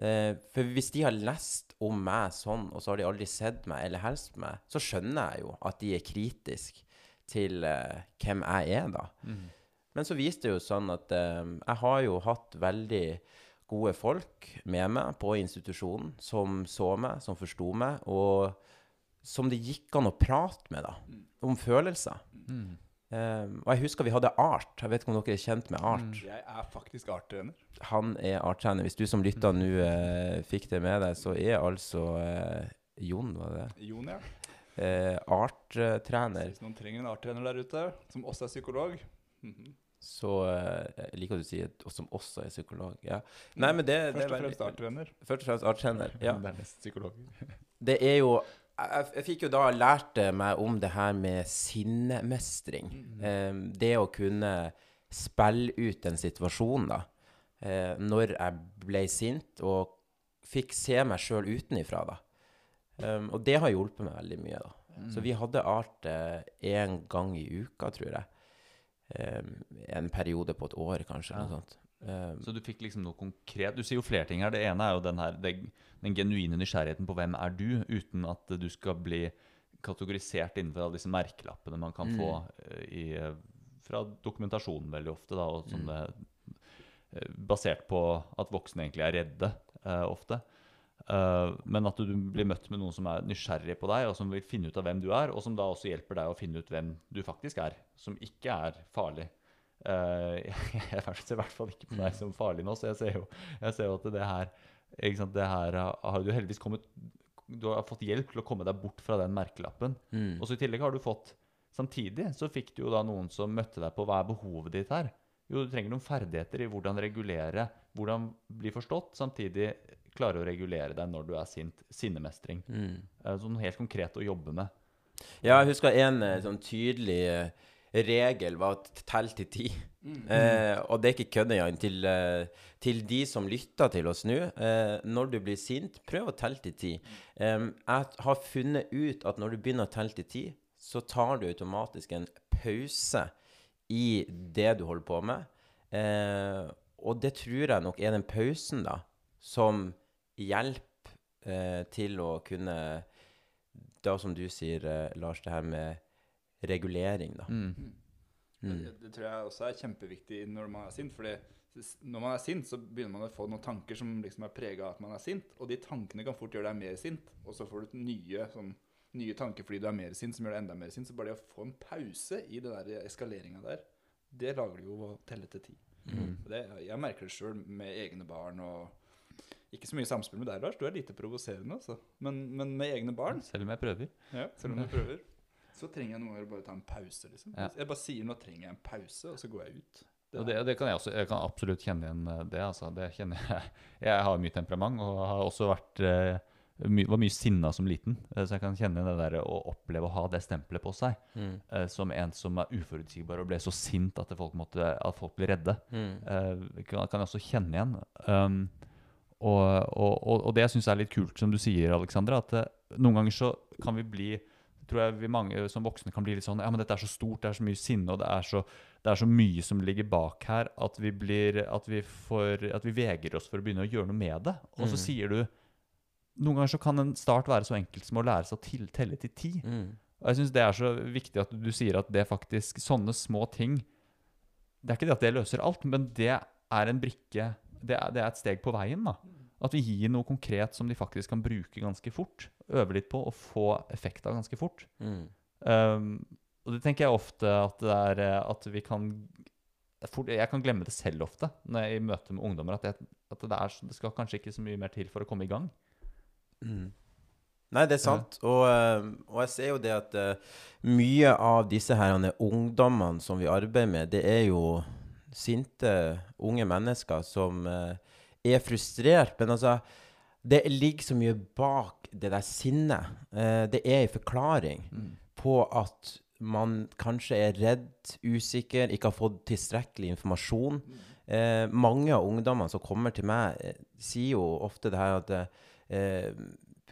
Uh, for hvis de har lest om meg sånn, og så har de aldri sett meg eller hilst meg, så skjønner jeg jo at de er kritiske til uh, hvem jeg er, da. Mm. Men så viste det jo sånn at um, jeg har jo hatt veldig gode folk med meg på institusjonen som så meg, som forsto meg, og som det gikk an å prate med, da. Om følelser. Mm. Um, og jeg husker vi hadde Art. Jeg vet ikke om dere er kjent med Art. Jeg er faktisk Art-trener. Han er Art-trener. Hvis du som lytter nå uh, fikk det med deg, så er altså uh, Jon, var det det? Jon, ja. Uh, Art-trener. Hvis noen trenger en Art-trener der ute, som også er psykolog mhm. Så eh, jeg liker at du sier og som også er psykolog. Ja. Nei, men det, Først og fremst arttrener. Først og fremst Art-trener. Ja. Dernest psykolog. Det er jo jeg, jeg fikk jo da lært eh, meg om det her med sinnemestring. Eh, det å kunne spille ut en situasjon, da. Eh, når jeg ble sint, og fikk se meg sjøl utenifra, da. Um, og det har hjulpet meg veldig mye, da. Så vi hadde art én gang i uka, tror jeg. Um, en periode på et år, kanskje. Ja. Noe sånt. Um, Så du fikk liksom noe konkret Du sier jo flere ting her. Det ene er jo den her den genuine nysgjerrigheten på hvem er du, uten at du skal bli kategorisert innenfor alle disse merkelappene man kan få eh, i, eh, fra dokumentasjonen veldig ofte, da, og eh, basert på at voksne egentlig er redde uh, ofte. Uh, men at du blir møtt med noen som er nysgjerrig på deg, og som vil finne ut av hvem du er, og som da også hjelper deg å finne ut hvem du faktisk er, som ikke er farlig. Eh, jeg ser i hvert fall ikke på deg som farlig nå, så jeg ser jo, jeg ser jo at det her, sant, det her har du heldigvis kommet Du har fått hjelp til å komme deg bort fra den merkelappen. mm. Og så i tillegg har du fått Samtidig så fikk du jo da noen som møtte deg på hva er behovet ditt her. Jo, du trenger noen ferdigheter i hvordan regulere, hvordan bli forstått, samtidig klare å regulere deg når du er sint. Sinnemestring. Mm. Sånn helt konkret å jobbe med. Ja, jeg husker en eh, sånn tydelig regel var å t- telle til ti. Eh, og det er ikke kødd engang. Til, eh, til de som lytter til oss nå. Eh, når du blir sint, prøv å telle til ti. Eh, jeg har funnet ut at når du begynner å telle til ti, så tar du automatisk en pause i det du holder på med. Eh, og det tror jeg nok er den pausen, da, som hjelper eh, til å kunne da som du sier, Lars, det her med regulering, da. Mm. Mm. Det, det tror jeg også er kjempeviktig når man er sint. fordi når man er sint, så begynner man å få noen tanker som liksom er prega av at man er sint. Og de tankene kan fort gjøre deg mer sint. Og så får du nye, sånn, nye tanker fordi du er mer sint, som gjør deg enda mer sint. Så bare det å få en pause i den der eskaleringa der, det lager du jo å telle til ti. Mm. Og Det, jeg merker det sjøl med egne barn og Ikke så mye samspill med deg, Lars. Du er lite provoserende, altså. Men, men med egne barn, Selv om jeg prøver. ja, selv om jeg prøver, så trenger jeg noen ganger bare ta en pause, liksom. Ja. Jeg bare sier nå trenger jeg en pause, og så går jeg ut. Og det, det kan jeg også. Jeg kan absolutt kjenne igjen eh, det. Altså. Det kjenner jeg. Jeg har mye temperament og har også vært eh, my, var mye sinna som liten. eh, Så jeg kan kjenne det der å oppleve å ha det stempelet på seg Mm. som en som er uforutsigbar og ble så sint at folk, måtte, at folk ble redde. Mm. Eh, kan, kan jeg også kjenne igjen. Um, og, og, og, og det jeg syns er litt kult, som du sier, Alexandra, at noen ganger så kan vi bli tror jeg vi mange som voksne kan bli litt sånn Ja, men dette er så stort, det er så mye sinne, og det er så, det er så mye som ligger bak her, at vi blir At vi får At vi vegrer oss for å begynne å gjøre noe med det. Og så Mm. sier du Noen ganger så kan en start være så enkelt som å lære seg å til, telle til ti. Mm. Og jeg syns det er så viktig at du sier at det faktisk Sånne små ting Det er ikke det at det løser alt, men det er en brikke Det er, det er et steg på veien. da At vi gir noe konkret som de faktisk kan bruke ganske fort. Øve litt på og få effekt av ganske fort. Mm. Um, og det tenker jeg ofte at det er eh, at vi kan fort, Jeg kan glemme det selv ofte når jeg er i møte med ungdommer. At, jeg, at det, er, det skal kanskje ikke så mye mer til for å komme i gang. Mm. Nei, det er sant. Og, eh, og jeg ser jo det at eh, mye av disse her ungdommene som vi arbeider med, det er jo sinte unge mennesker som eh, er frustrert. Men altså, det ligger så mye bak det der sinnet. Eh, det er en forklaring på at man kanskje er redd, usikker, ikke har fått tilstrekkelig informasjon. Eh, mange av ungdommene som kommer til meg, eh, sier jo ofte det her at eh,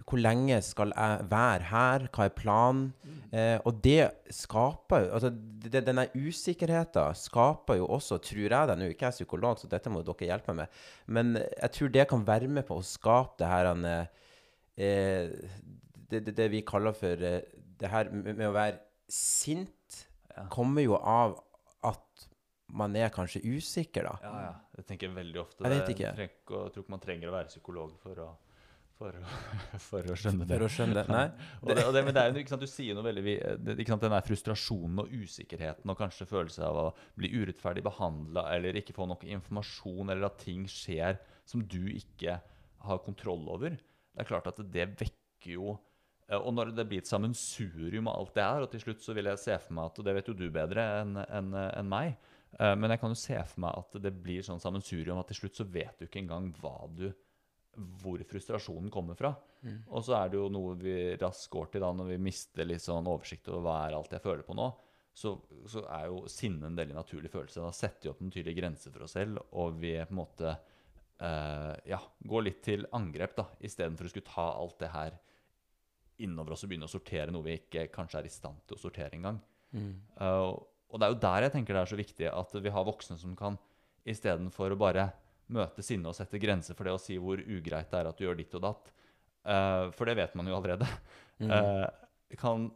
Hvor lenge skal jeg være her? Hva er planen? Eh, og det skaper jo altså, det, Denne usikkerheten skaper jo også, tror jeg det Nå er ikke jeg psykolog, så dette må dere hjelpe meg med. Men jeg tror det kan være med på å skape det her eh, det, det, det vi kaller for eh, det her med, å være sint, kommer jo av at man er kanskje usikker, da. Ja, ja. Jeg tenker veldig ofte Jeg vet ikke. Jeg tror ikke man trenger å være psykolog for å, for å, for å skjønne det. For å skjønne det. Nei. Og det, og det, men det er jo, ikke sant, Du sier noe veldig ikke sant, Den der frustrasjonen og usikkerheten og kanskje følelse av å bli urettferdig behandla eller ikke få nok informasjon, eller at ting skjer som du ikke har kontroll over. Det er klart at det vekker jo eh, Og når det blir et sammensurium av alt det her, og til slutt så vil jeg se for meg at Og det vet jo du bedre enn en, en meg. eh, Men jeg kan jo se for meg at det blir sånn sammensurium at til slutt så vet du ikke engang hva du hvor frustrasjonen kommer fra. Og så er det jo noe vi raskt går til da når vi mister litt sånn oversikt over hva er alt jeg føler på nå. Så, så er jo sinne en veldig naturlig følelse. Da setter vi opp en tydelig grense for oss selv, og vi på en måte eh, ja, går litt til angrep da, istedenfor å skulle ta alt det her innover oss og begynne å sortere noe vi ikke kanskje er i stand til å sortere engang. Uh, og det er jo der jeg tenker det er så viktig at vi har voksne som kan istedenfor å bare møte sinne og sette grenser for det å si hvor ugreit det er at du gjør ditt og datt, uh, for det vet man jo allerede, uh, kan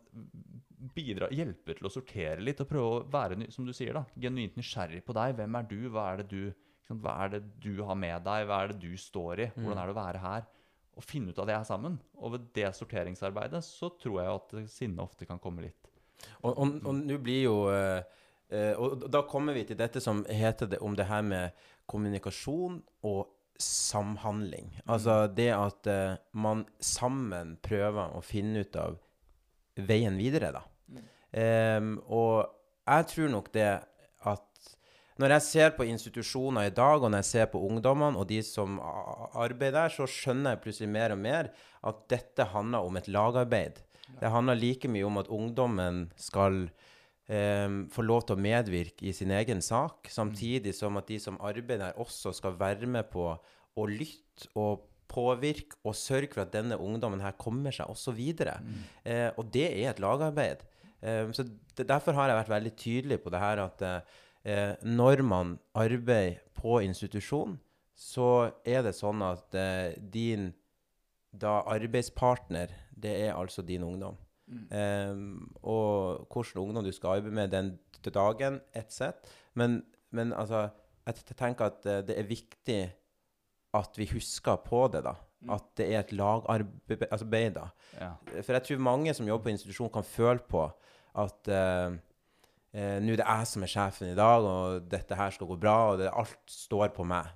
bidra, hjelpe til å sortere litt og prøve å være som du sier da, genuint nysgjerrig på deg. Hvem er du? Hva er det du, liksom, hva er det du har med deg? Hva er det du står i? Hvordan er det å være her? Og finne ut av det her sammen. Og ved det sorteringsarbeidet så tror jeg at sinne ofte kan komme litt. Og, og, og nå blir jo uh, Og da kommer vi til dette som heter det om det her med kommunikasjon og samhandling. Altså det at eh, man sammen prøver å finne ut av veien videre, da. Um, og jeg tror nok det at når jeg ser på institusjoner i dag, og når jeg ser på ungdommene og de som arbeider der, så skjønner jeg plutselig mer og mer at dette handler om et lagarbeid. Det handler like mye om at ungdommen skal em, får lov til å medvirke i sin egen sak, samtidig som at de som arbeider der, også skal være med på å lytte og påvirke og sørge for at denne ungdommen her kommer seg også videre. Eh, og det er et lagarbeid. Eh, så Derfor har jeg vært veldig tydelig på det her at eh, når man arbeider på institusjon, så er det sånn at eh, din da arbeidspartner, det er altså din ungdom. Eh, og hvilken ungdom du skal arbeide med den dagen, ett sett. Men, men altså, jeg tenker at eh, det er viktig at vi husker på det, da. At det er et lagarbeid, altså da. Ja. For jeg tror mange som jobber på institusjon, kan føle på at eh, eh, nå er det jeg som er sjefen i dag, og dette her skal gå bra, og det, alt står på meg.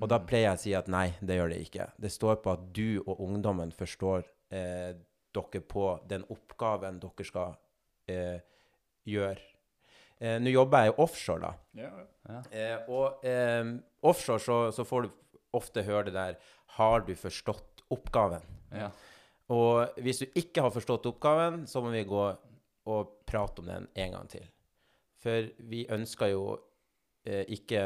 Og da pleier jeg å si at nei, det gjør det ikke. Det står på at du og ungdommen forstår eh, dere på den oppgaven dere skal eh, gjøre. Eh, Nå jobber jeg jo offshore, da. Ja, ja. Eh, og eh, offshore så, så får du ofte høre det der Har du forstått oppgaven? Ja. Og hvis du ikke har forstått oppgaven, så må vi gå og prate om den en gang til. For vi ønsker jo eh, ikke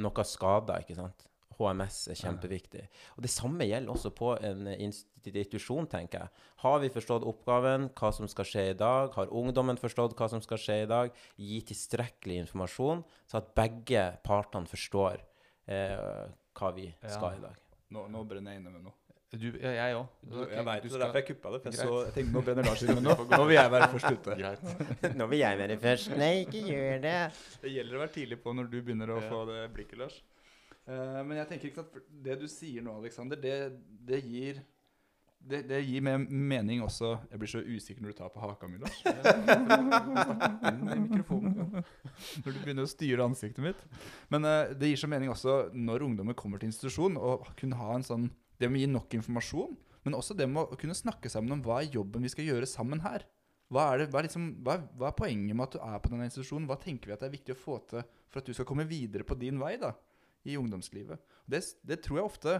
noe skader, ikke sant? HMS er kjempeviktig. Og det samme gjelder også på en institusjon, tenker jeg. Har vi forstått oppgaven, hva som skal skje i dag? Har ungdommen forstått hva som skal skje i dag? Gi tilstrekkelig informasjon, så at begge partene forstår eh, hva vi skal Ja. i dag. Nå, nå brenner jeg inne med noe. Du, ja, jeg òg. Jeg vet, det er derfor jeg kuppa det. For jeg, så, jeg tenkte nå brenner Lars inne men noe. Nå vil jeg være først ute. Greit. Nå vil jeg være først. Nei, ikke gjør det. Det gjelder å være tidlig på når du begynner å Ja. få det blikket, Lars. Eh, men jeg tenker ikke at det du sier nå, Aleksander, det, det gir det, det gir meg mening også Jeg blir så usikker når du tar på haka mi, Lars. Når du begynner å styre ansiktet mitt. Men eh, det gir så mening også når ungdommer kommer til institusjon, og kunne ha en sånn Det med å gi nok informasjon, men også det med å kunne snakke sammen om hva er jobben vi skal gjøre sammen her. Hva er, det, hva, er liksom, hva, er, hva er poenget med at du er på denne institusjonen? Hva tenker vi at det er viktig å få til for at du skal komme videre på din vei da, i ungdomslivet? Det, det tror jeg ofte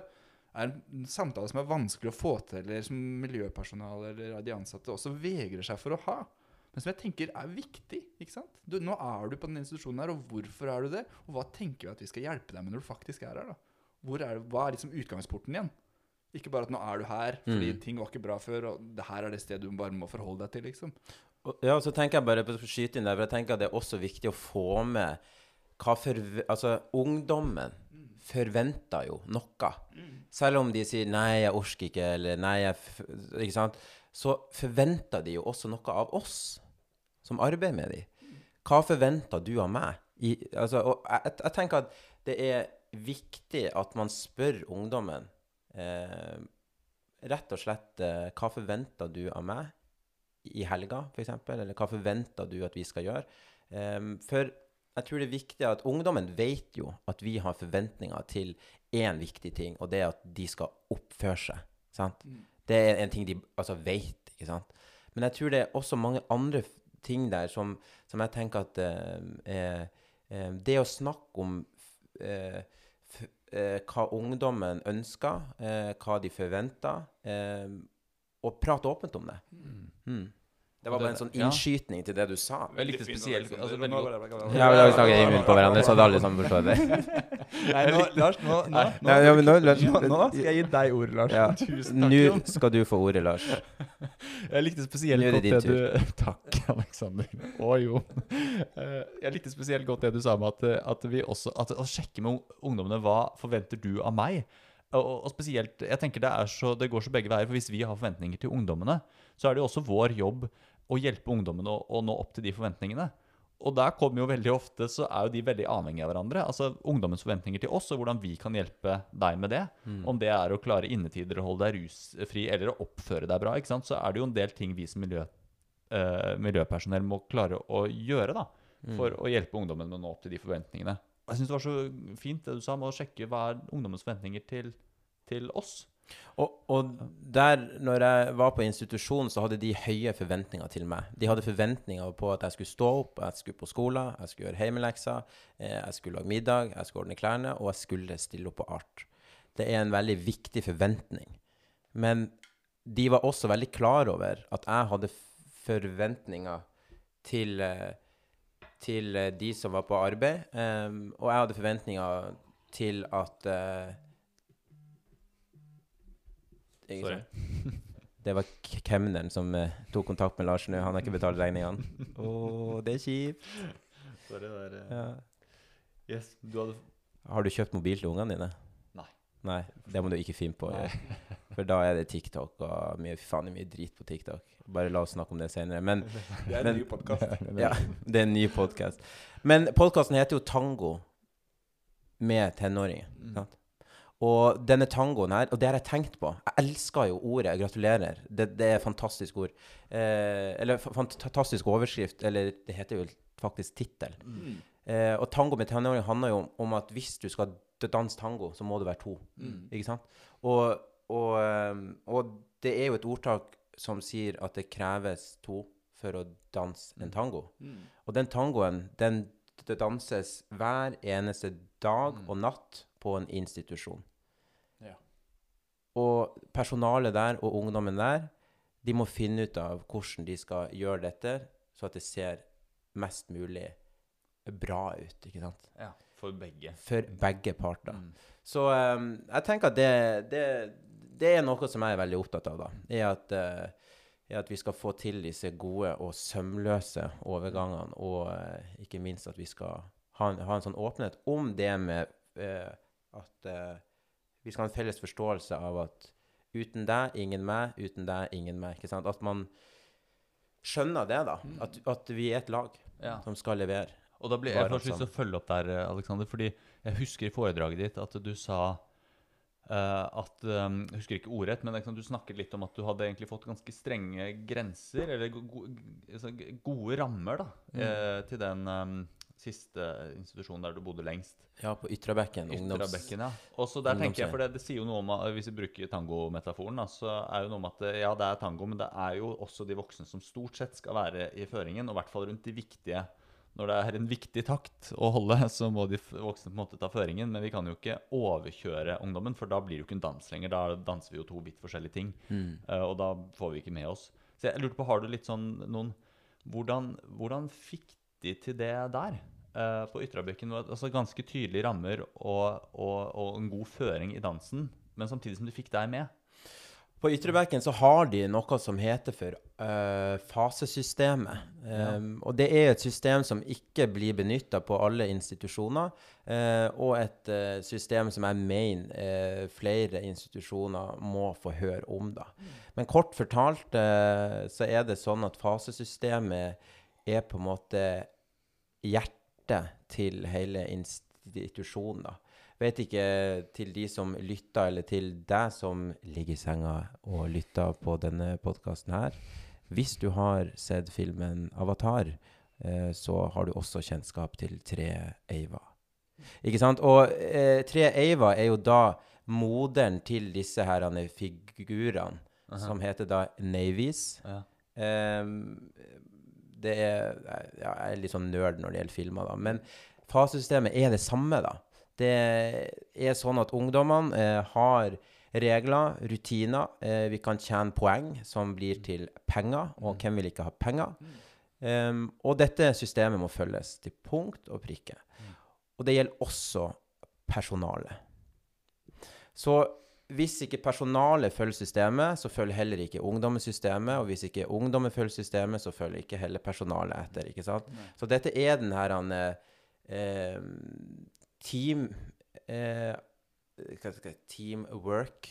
er en samtale som er vanskelig å få til, eller som miljøpersonale eller de ansatte også vegrer seg for å ha. men som jeg tenker er viktig. ikke sant? Du, nå er du på den institusjonen her, og hvorfor er du det? Og hva tenker vi at vi skal hjelpe deg med når du faktisk er her? da? Hvor er, hva er liksom utgangsporten igjen? Ikke bare at nå er du her fordi Mm. ting var ikke bra før, og det her er det stedet du bare må forholde deg til, liksom. Og- Ja, så tenker jeg bare på å skyte inn der, for jeg tenker at det er også viktig å få med hva for, Altså, ungdommen forventer jo noe. Selv om de sier 'nei, jeg orker ikke', eller 'nei, jeg Ikke sant? Så forventer de jo også noe av oss som arbeider med dem. Hva forventer du av meg? I, altså, og jeg, jeg tenker at det er viktig at man spør ungdommen eh, rett og slett eh, Hva forventer du av meg i helga, f.eks.? Eller hva forventer du at vi skal gjøre? Eh, for jeg tror det er viktig at ungdommen vet jo at vi har forventninger til én viktig ting, og det er at de skal oppføre seg. Sant? Det er en ting de altså vet, ikke sant? Men jeg tror det er også mange andre ting der som, som jeg tenker at eh, er, eh, Det å snakke om eh, f eh, hva ungdommen ønsker, eh, hva de forventer, eh, og prate åpent om det. Mm. Det var bare en sånn ja. innskytning til det du sa. Jeg likte spesielt altså, veldig godt. Ja, vi har snakket i munnen på hverandre, så hadde alle sammen forstått det. Nei, nå, Lars, nå, nå, nå, Nei, ja, men nå- nå, nå skal jeg gi deg ordet, Lars. Ja. Tusen takk, Nå skal du få ordet, Lars. Jeg likte spesielt godt det du Takk, Aleksander. Å Jon. Eh, Jeg likte spesielt godt det du sa om at, eh, at vi også At å sjekke med ungdommene hva forventer du av meg? Og, og- og spesielt Jeg tenker det er så Det går så begge veier. For hvis vi har forventninger til ungdommene, så er det jo også vår jobb å hjelpe ungdommene å, å nå opp til de forventningene. Og der kommer jo veldig ofte så er jo de veldig avhengige av hverandre. Altså ungdommens forventninger til oss, og hvordan vi kan hjelpe deg med det. Om det er å klare innetider å holde deg rusfri, eller å oppføre deg bra, ikke sant? så er det jo en del ting vi som miljø, eh, miljøpersonell må klare å gjøre da, for å hjelpe ungdommen med å nå opp til de forventningene. Jeg syns det var så fint det du sa med å sjekke hva er ungdommens forventninger til, til oss. Og, og der, når jeg var på institusjon, så hadde de høye forventninger til meg. De hadde forventninger på at jeg skulle stå opp, jeg skulle på skolen, jeg skulle gjøre hjemmelekser, eh, jeg skulle lage middag, jeg skulle ordne klærne, og jeg skulle stille opp på art. Det er en veldig viktig forventning. Men de var også veldig klar over at jeg hadde forventninger til, eh, til de som var på arbeid, eh, og jeg hadde forventninger til at Sorry. Det var kemneren som eh, tok kontakt med Lars nå. Han har ikke betalt regningene. Å, det er kjipt. Sorry, det er, Ja. Yes, du hadde Har du kjøpt mobil til ungene dine? Nei. Nei, det må du ikke finne på. å gjøre. For da er det TikTok og mye, faen, det er mye drit på TikTok. Bare la oss snakke om det senere. Men Det er Men- en ny podkast. ja, det er en ny podkast. Men podkasten heter jo Tango med tenåringer. Sant? Og denne tangoen her, og det har jeg tenkt på Jeg elsker jo ordet 'gratulerer'. Det, det er et fantastisk ord. Eh, eller fantastisk overskrift, eller det heter jo faktisk tittel. Mm. Eh, og tango med tenåring handler jo om, om at hvis du skal danse tango, så må du være to. Mm. Ikke sant? Og, og, ehm, og det er jo et ordtak som sier at det kreves to for å danse en tango. Mm. Og den tangoen, den det danses hver eneste dag og natt på en institusjon. Og personalet der og ungdommen der, de må finne ut av hvordan de skal gjøre dette, så at det ser mest mulig bra ut, ikke sant? Ja, for begge. For begge parter. Mm. Så um, jeg tenker at det, det, det er noe som jeg er veldig opptatt av, da. Er at, uh, er at vi skal få til disse gode og sømløse overgangene, og uh, ikke minst at vi skal ha en, ha en sånn åpenhet om det med uh, at vi skal ha en felles forståelse av at uten deg, ingen meg, uten deg, ingen meg. ikke sant? At man skjønner det, da. At, at vi er et lag Ja. som skal levere. Og da blir jeg først lyst til å følge opp der, eh, Alexander, fordi jeg husker i foredraget ditt at du sa Uh, at um, Jeg husker ikke ordrett, men liksom, du snakket litt om at du hadde egentlig fått ganske strenge grenser, eller go go altså, gode rammer, da, eh, til den um, siste institusjonen der du bodde lengst. Ja, på Ytrabekken. Ytterbekken, ja. Og så der tenker jeg, for det, det sier jo noe om Hvis vi bruker tangometaforen, da, så er jo noe om at ja, det er tango, men det er jo også de voksne som stort sett skal være i føringen, og i hvert fall rundt de viktige Når det er en viktig takt å holde, så må de voksne på en måte ta føringen. Men vi kan jo ikke overkjøre ungdommen, for da blir det jo ikke en dans lenger. Da danser vi jo to vidt forskjellige ting, Mm. eh, og da får vi ikke med oss. Så jeg lurte på, har du litt sånn noen Hvordan, hvordan fikk de til det der? Uh, på Ytterøybekken altså ganske tydelige rammer og, og, og en god føring i dansen, men samtidig som du fikk deg med. På Ytrebekken så har de noe som heter for uh, fasesystemet. Um, Og det er et system som ikke blir benytta på alle institusjoner, uh, og et system som jeg mener flere institusjoner må få høre om. da. Men kort fortalt så er det sånn at fasesystemet er på en måte hjertet til hele institusjonen. da. Vet ikke til de som lytter, eller til deg som ligger i senga og lytter på denne podkasten her. Hvis du har sett filmen 'Avatar', eh, så har du også kjennskap til Tre Eiva. Ikke sant? Og eh, Tre Eiva er jo da moderen til disse her figurene, som heter da Navies. Ja. Um, det er ja, Jeg er litt sånn nerd når det gjelder filmer, da. Men fasesystemet er det samme, da. Det er sånn at ungdommene eh, har regler, rutiner. Eh, vi kan tjene poeng som blir til penger, og hvem vil ikke ha penger? Um, og dette systemet må følges til punkt og prikke. Og det gjelder også personalet. Så hvis ikke personalet følger systemet, så følger heller ikke ungdommen systemet. Og hvis ikke ungdommen følger systemet, så følger ikke heller personalet etter. ikke sant? Så dette er den her eh, team eh, hva skal jeg, Teamwork.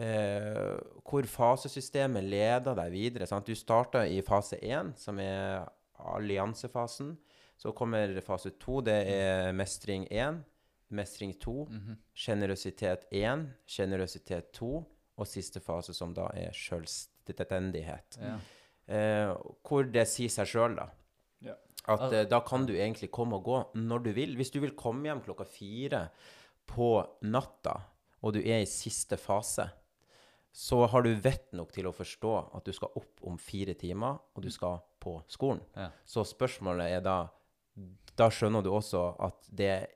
eh, hvor fasesystemet leder deg videre. Sant? Du starter i fase én, som er alliansefasen. Så kommer fase to, det er mestring én. Mestring 2, Sjenerøsitet én. Sjenerøsitet 2, Og siste fase, som da er selvstendighet. Ja. Eh, hvor det sier seg sjøl, da. Ja. At eh, da kan du egentlig komme og gå når du vil. Hvis du vil komme hjem klokka fire på natta, og du er i siste fase, så har du vett nok til å forstå at du skal opp om fire timer, og du skal på skolen. Ja. Så spørsmålet er da Da skjønner du også at det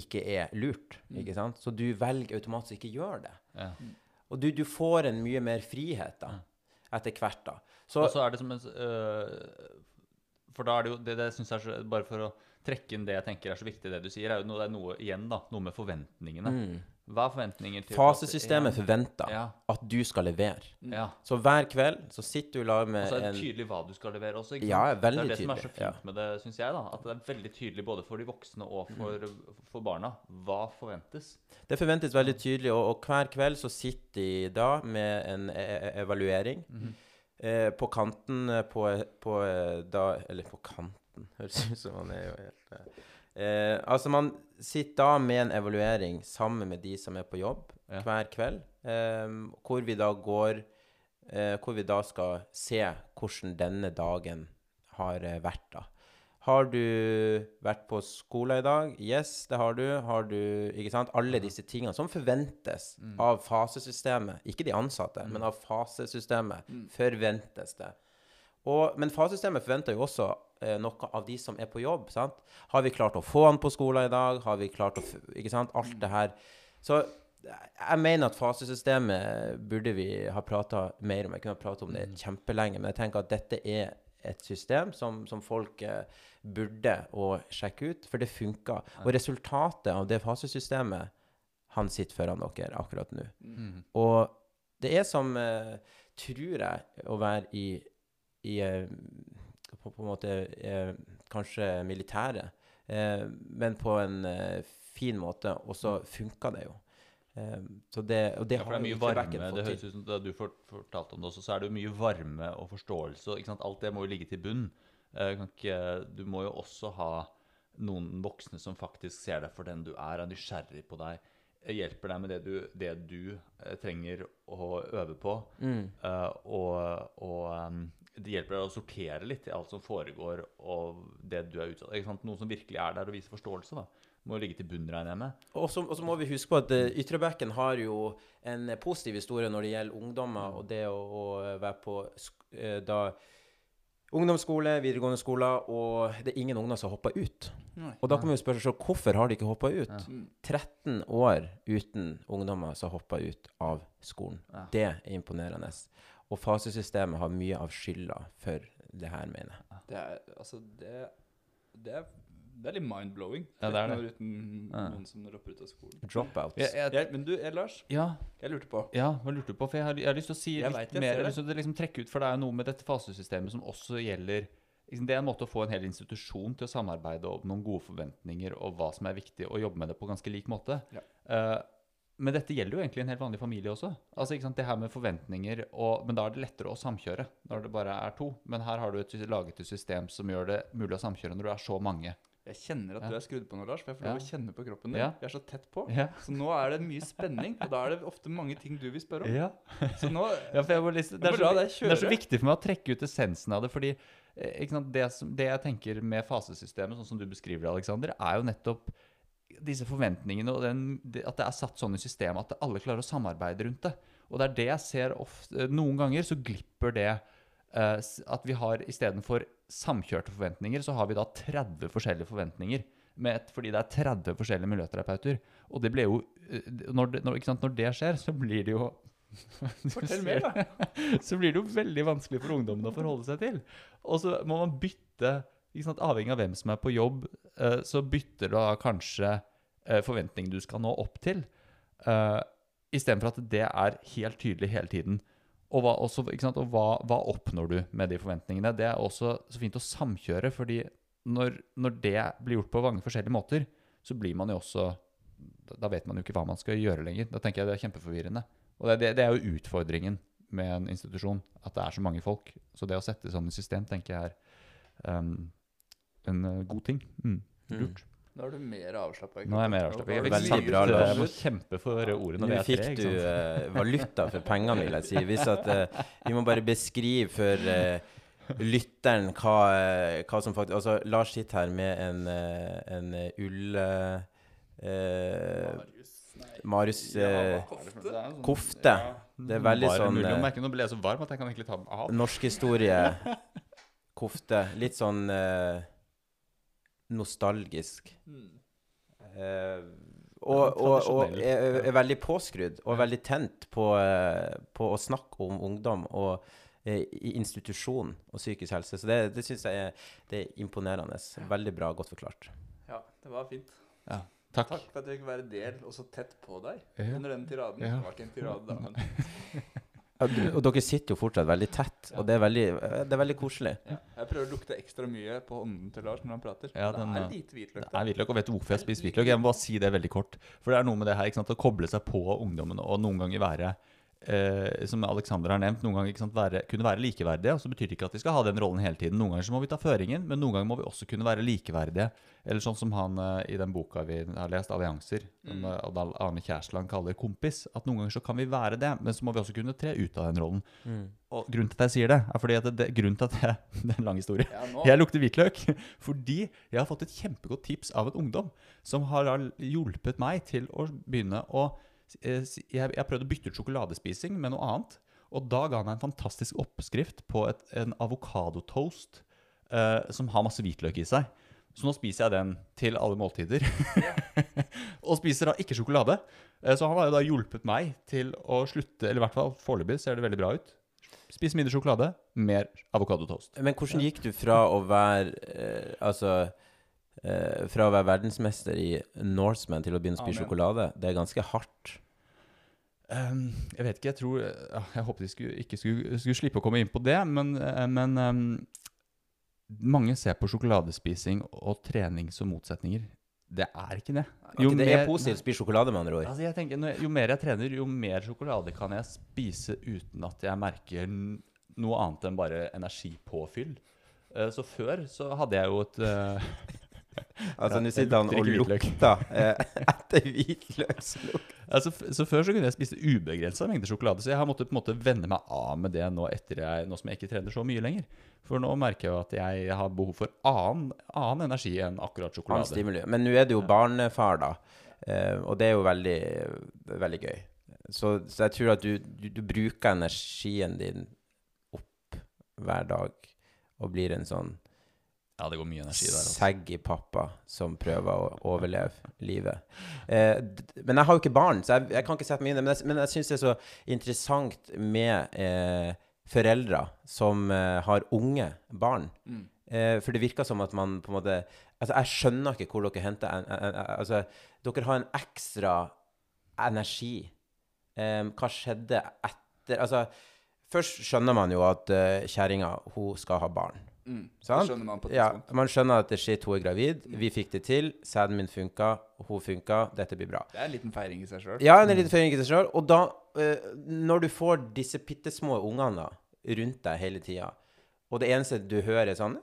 ikke er lurt, ikke sant? Så du velger automatisk ikke gjøre det. Ja. Og du, du får en mye mer frihet da, etter hvert da. Så, Og så er det som en øh, For da er det jo Det, det synes jeg er så, Bare for å trekke inn det jeg tenker er så viktig, det du sier, er jo noe, det er noe igjen, da. Noe med forventningene. Hva er forventninger til fasesystemet fase forventer Ja. at du skal levere. Ja. Så hver kveld så sitter du i lag Og så er det tydelig hva du skal levere også. Ikke Ja, veldig tydelig. Det er det som er så fint ja. med det, syns jeg. da At det er veldig tydelig både for de voksne og for, for barna hva forventes. Det forventes veldig tydelig, og, og hver kveld så sitter de da med en e e evaluering. eh, på kanten eh, på, på eh, da Eller på kanten, høres ut som man er jo helt eh, Altså, man sitter da med en evaluering sammen med de som er på jobb, Ja. hver kveld, eh, hvor vi da går eh, Hvor vi da skal se hvordan denne dagen har eh, vært, da. Har du vært på skolen i dag? Yes, det har du. Har du Ikke sant? Alle disse tingene som forventes av fasesystemet. Ikke de ansatte, men av fasesystemet forventes det. Og, men fasesystemet forventer jo også eh, noe av de som er på jobb. sant? Har vi klart å få han på skolen i dag? Har vi klart å Ikke sant? Alt det her. Så jeg mener at fasesystemet burde vi ha prata mer om. Jeg kunne ha prata om det kjempelenge, men jeg tenker at dette er et system som, som folk eh, burde å sjekke ut, for det funker. Og resultatet av det fasesystemet, han sitter foran dere akkurat nå. Og det er som, eh, tror jeg, å være i, i eh, på, på en måte eh, kanskje militæret, eh, men på en fin måte, og så funka det jo. Så det, og det Ja, det er mye varme. Det høres ut som da du fortalte om det også, så er det jo mye varme og forståelse. Ikke sant? Alt det må jo ligge til bunn. Kan ikke, du må jo også ha noen voksne som faktisk ser deg for den du er, er nysgjerrig på deg, hjelper deg med det du, det du trenger å øve på. Eh, og og det hjelper deg å sortere litt i alt som foregår, og det du er utsatt ikke sant? Noen som virkelig er der og viser forståelse. da. Må ligge til bunn, regner jeg med. Og så, må vi huske på at uh, Ytrebekken har jo en eh, positiv historie når det gjelder ungdommer og det å, å være på sk eh, da ungdomsskole, videregående skole, og det er ingen ungdom som hopper ut. Og da kan vi jo spørre oss hvorfor har de ikke hoppa ut? 13 år uten ungdommer som hopper ut av skolen. Ja. Det er imponerende. Og fasesystemet har mye av skylda for det her, mener jeg. Det er altså Det, det, er, det er litt mind-blowing. Ja, det er det. uten Ja. noen som dropper ut av skolen. Dropouts. Jeg, jeg, Jeg, men du, Lars, ja, jeg lurte på ja, hva lurte du på? For jeg har, jeg har lyst til å si Jeg litt vet mer. Jeg har lyst til å liksom trekke ut, for det er jo noe med dette fasesystemet som også gjelder liksom, Det er en måte å få en hel institusjon til å samarbeide om noen gode forventninger og hva som er viktig, og jobbe med det på ganske lik måte. Ja. Eh, men dette gjelder jo egentlig en helt vanlig familie også. Altså, ikke sant, Det her med forventninger, og, men da er det lettere å samkjøre når det bare er to. Men her har du et, laget et system som gjør det mulig å samkjøre når du er så mange. Jeg kjenner at Ja. du er skrudd på nå, Lars. For jeg får Ja. lov å kjenne på kroppen din. Ja. Vi er så tett på. Ja. Så nå er det mye spenning, og da er det ofte mange ting du vil spørre om. Ja. Så nå jeg liksom, det, er så, det er så viktig for meg å trekke ut essensen av det. fordi eh, det, som, det jeg tenker med fasesystemet, sånn som du beskriver det, Alexander, er jo nettopp disse forventningene og den, at det er satt sånn i systemet at alle klarer å samarbeide rundt det. Og det er det jeg ser ofte Noen ganger så glipper det uh, at vi har istedenfor samkjørte forventninger, så har vi da 30 forskjellige forventninger. Med et, fordi det er 30 forskjellige miljøterapeuter. Og det ble jo eh, når det, når, når det skjer, så blir det jo Fortell mer, da. så blir det jo veldig vanskelig for ungdommene å forholde seg til. Og så må man bytte, sant, avhengig av hvem som er på jobb, eh, så bytter du da kanskje eh, forventningen du skal nå opp til, uh, istedenfor at det er helt tydelig hele tiden. Og, hva, også, sant, og hva, hva oppnår du med de forventningene? Det er også så fint å samkjøre, fordi når, når det blir gjort på mange forskjellige måter, så blir man jo også Da vet man jo ikke hva man skal gjøre lenger. Da tenker jeg det er kjempeforvirrende. Og det, det, det er jo utfordringen med en institusjon, at det er så mange folk. Så det å sette sånn i system, tenker jeg er um, en uh, god ting. Mm. Lurt. Da er du mer avslappa. Nå er jeg mer avslappet. Jeg, jeg må kjempe for ordene Nå når vi er fikk tre. du eh, valuta for pengene, vil jeg si. Hvis at, uh, vi må bare beskrive for uh, lytteren hva, eh, hva som faktisk Altså, Lars sitter her med en, uh, en eh, ull... eh, Marius eh, kofte. Det er veldig sånn eh. Nå ble jeg så varm at jeg kan egentlig ta den av. norskhistorie Kofte. Litt sånn eh, nostalgisk. Eh, og, og, og er, er veldig påskrudd og veldig tent på, eh, på å snakke om ungdom og eh, i institusjon og psykisk helse. Så det, det syns jeg er, det er imponerende. Veldig bra, godt forklart. Ja, det var fint. Takk. Takk for at jeg fikk være del og så tett på deg Ja. under den tiraden. Ja. Det var ikke en tirade, da, men Ja, du, og dere sitter jo fortsatt veldig tett, og det er veldig, eh, det er veldig koselig. jeg prøver å lukte ekstra mye på ånden til Lars når han prater. Ja, det er litt lite hvitløk Det er hvitløk, og vet du hvorfor jeg spiser hvitløk? Jeg må bare si det veldig kort. For det er noe med det her, ikke sant, å koble seg på ungdommen og noen ganger være eh, som Alexander har nevnt, noen ganger sant, være, kunne være likeverdige. og Så betyr det ikke at vi skal ha den rollen hele tiden. Noen ganger så må vi ta føringen, men noen ganger må vi også kunne være likeverdige. Eller sånn som han eh, i den boka vi har lest, 'Allianser', som Mm. eh, Arne Kjærsland kaller 'kompis'. At noen ganger så kan vi være det, men så må vi også kunne tre ut av den rollen. Og grunnen til at jeg sier det, er fordi at det, grunnen til at jeg, Det er en lang historie. Ja. Jeg lukter hvitløk fordi jeg har fått et kjempegodt tips av en ungdom som har hjulpet meg til å begynne å Jeg, jeg prøvde å bytte ut sjokoladespising med noe annet. Og da ga han meg en fantastisk oppskrift på et, en avokadotoast eh, som har masse hvitløk i seg. Så nå spiser jeg den til alle måltider. og spiser da ikke sjokolade. Eh, så han har jo da hjulpet meg til å slutte, eller i hvert fall foreløpig ser det veldig bra ut. Spise mindre sjokolade, mer avokadotoast. Men hvordan gikk du fra å være eh, Altså eh, Fra å være verdensmester i Norseman til å begynne å spise Amen. sjokolade? Det er ganske hardt. Um, jeg vet ikke, jeg tror Jeg håpet de skulle, ikke skulle, skulle slippe å komme inn på det, men, eh, men um, mange ser på sjokoladespising og trening som motsetninger. Det er ikke det. Jo det er positivt å spise sjokolade, med andre ord. Altså, jeg tenker, jo mer jeg trener, jo mer sjokolade kan jeg spise uten at jeg merker noe annet enn bare energipåfyll. Eh, Så før så hadde jeg jo et eh, Altså, nå sitter han og lukter eh, etter hvitløkslukt. altså, Så før så kunne jeg spise ubegrensa mengder sjokolade, så jeg har måttet på en måte venne meg av med det nå, etter jeg, nå som jeg ikke trener så mye lenger. For nå merker jeg jo at jeg har behov for annen, annen energi enn akkurat sjokolade. Men nå er det jo barnefar, da. Eh, og det er jo veldig, veldig gøy. Så, så jeg tror at du, du, du bruker energien din opp hver dag og blir en sånn Ja, det går mye energi der. Altså. saggy pappa som prøver å overleve livet. Eh, men jeg har jo ikke barn, så jeg, jeg kan ikke sette meg inn i det. Men jeg, men jeg syns det er så interessant med eh, foreldre som eh, har unge barn. Mm. Eh, for det virker som at man på en måte Altså, jeg skjønner ikke hvor dere henter en, en, en, Altså, dere har en ekstra energi. Eh, hva skjedde etter Altså, først skjønner man jo at uh, kjerringa, hun skal ha barn. Mm. Skjønner man på Ja, man skjønner at shit, hun er gravid. Vi fikk det til. Sæden min funka, hun funka. Dette blir bra. Det er en liten feiring i seg sjøl. Ja, en liten feiring i seg sjøl. Og da, uh, når du får disse bitte små ungene rundt deg hele tida, og det eneste du hører, er sånn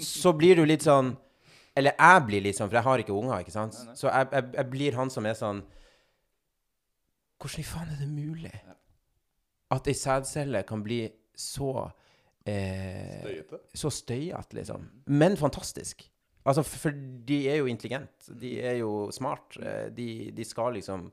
Så blir du litt sånn Eller jeg blir litt sånn, for jeg har ikke unger, ikke sant? Så jeg, jeg, jeg blir han som er sånn Hvordan i faen er det mulig at ei sædcelle kan bli så eh, Støyete. så støyete, liksom. Men fantastisk. Altså, for, de er jo intelligente. De er jo smart. Eh, De, de skal liksom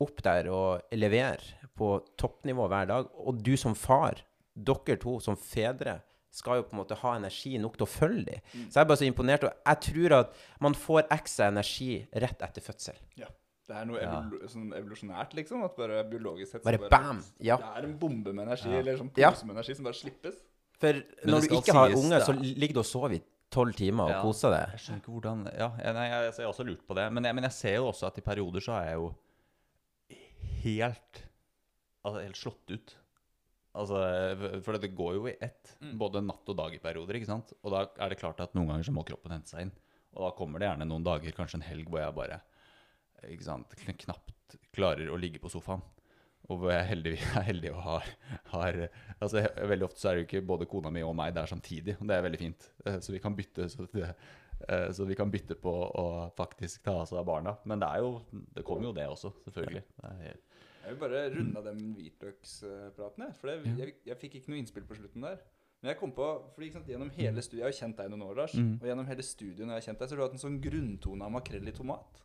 opp der og levere på toppnivå hver dag. Og du som far, dere to som fedre, skal jo på en måte ha energi nok til å følge dem. Så jeg er bare så imponert. Og jeg tror at man får ekstra energi rett etter fødsel. Ja. Det er noe Ja. evol sånn evolusjonært, liksom. At bare biologisk sett så Bare bam! Ja. Det er en bombe med energi, Ja. eller sånn pose med energi som bare slippes. For når du ikke har unge, så er- ligger du og sover i tolv timer og Ja. koser deg. Jeg skjønner ikke hvordan Ja, jeg, nei, jeg, jeg har også lurt på det. Men jeg, men jeg ser jo også at i perioder så er jeg jo helt Altså helt slått ut. Altså, For det går jo i ett. Både natt og dag i perioder. ikke sant? Og da er det klart at noen ganger så må kroppen hente seg inn. Og da kommer det gjerne noen dager, kanskje en helg, hvor jeg bare ikke sant, knapt klarer å ligge på sofaen. Og hvor jeg er heldig, er heldig og har, har altså, Veldig ofte så er det jo ikke både kona mi og meg der samtidig. Og det er veldig fint. Eh, Så vi kan bytte så, det, eh, så vi kan bytte på å faktisk ta oss av barna. Men det er jo Det kommer jo det også, selvfølgelig. Det er helt, Jeg vil bare runde av den hvitløkspraten, jeg. For det, jeg, jeg fikk ikke noe innspill på slutten der. Men jeg kom på, fordi sant, gjennom hele studiet, Jeg har jo kjent deg noen år, Lars. Mm. Og gjennom hele studiet når jeg har kjent deg, så har du hatt en sånn grunntone av makrell i tomat.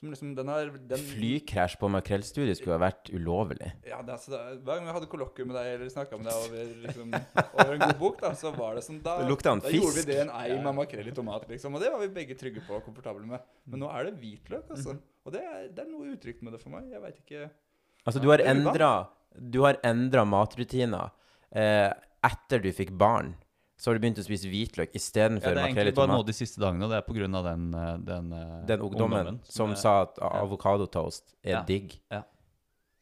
Som liksom, den har den, Flykrasj på makrellstudiet skulle ha vært ulovlig. Ja, det, er altså, det, er- Hver gang jeg hadde kollokvium med deg eller snakka med deg over, liksom, over en god bok, da, så var det sånn Da, Det da gjorde vi det en eim av makrell i tomat, liksom. Og det var vi begge trygge på og komfortable med. Men nå er det hvitløk, altså. Mhm. Og det er, det er noe utrygt med det for meg. Jeg veit ikke Altså, du har det er Du har endra matrutiner eh, etter du fikk barn. Så har du begynt å spise hvitløk ja, istedenfor det er egentlig bare nå de siste dagene, og det er pga. den, eh, den, eh, Den ungdommen som er- sa at avokadotoast er Ja. digg. Ja.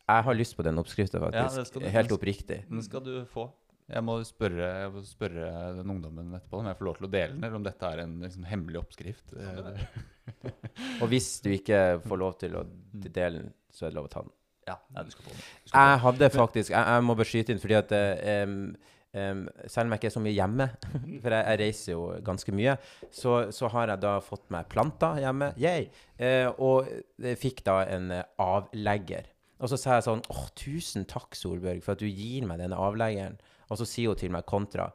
Jeg har lyst på den oppskrifta, faktisk. du- Helt oppriktig. Den skal du få. Jeg må spørre, jeg må spørre den ungdommen etterpå om jeg får lov til å dele den, eller om dette er en liksom, hemmelig oppskrift. Og hvis du ikke får lov til å dele den, så er det lov å ta den. Ja, du skal få den. Du skal få Jeg hadde faktisk Jeg, jeg må bare skyte inn, fordi at eh, em, selv om jeg ikke er så mye hjemme, for jeg, jeg reiser jo ganske mye, så, så har jeg da fått meg planter hjemme. Yay! Uh, og fikk da en eh, avlegger. Og så sa jeg sånn Åh, tusen takk, Solbjørg, for at du gir meg denne avleggeren. Og så sier hun til meg kontra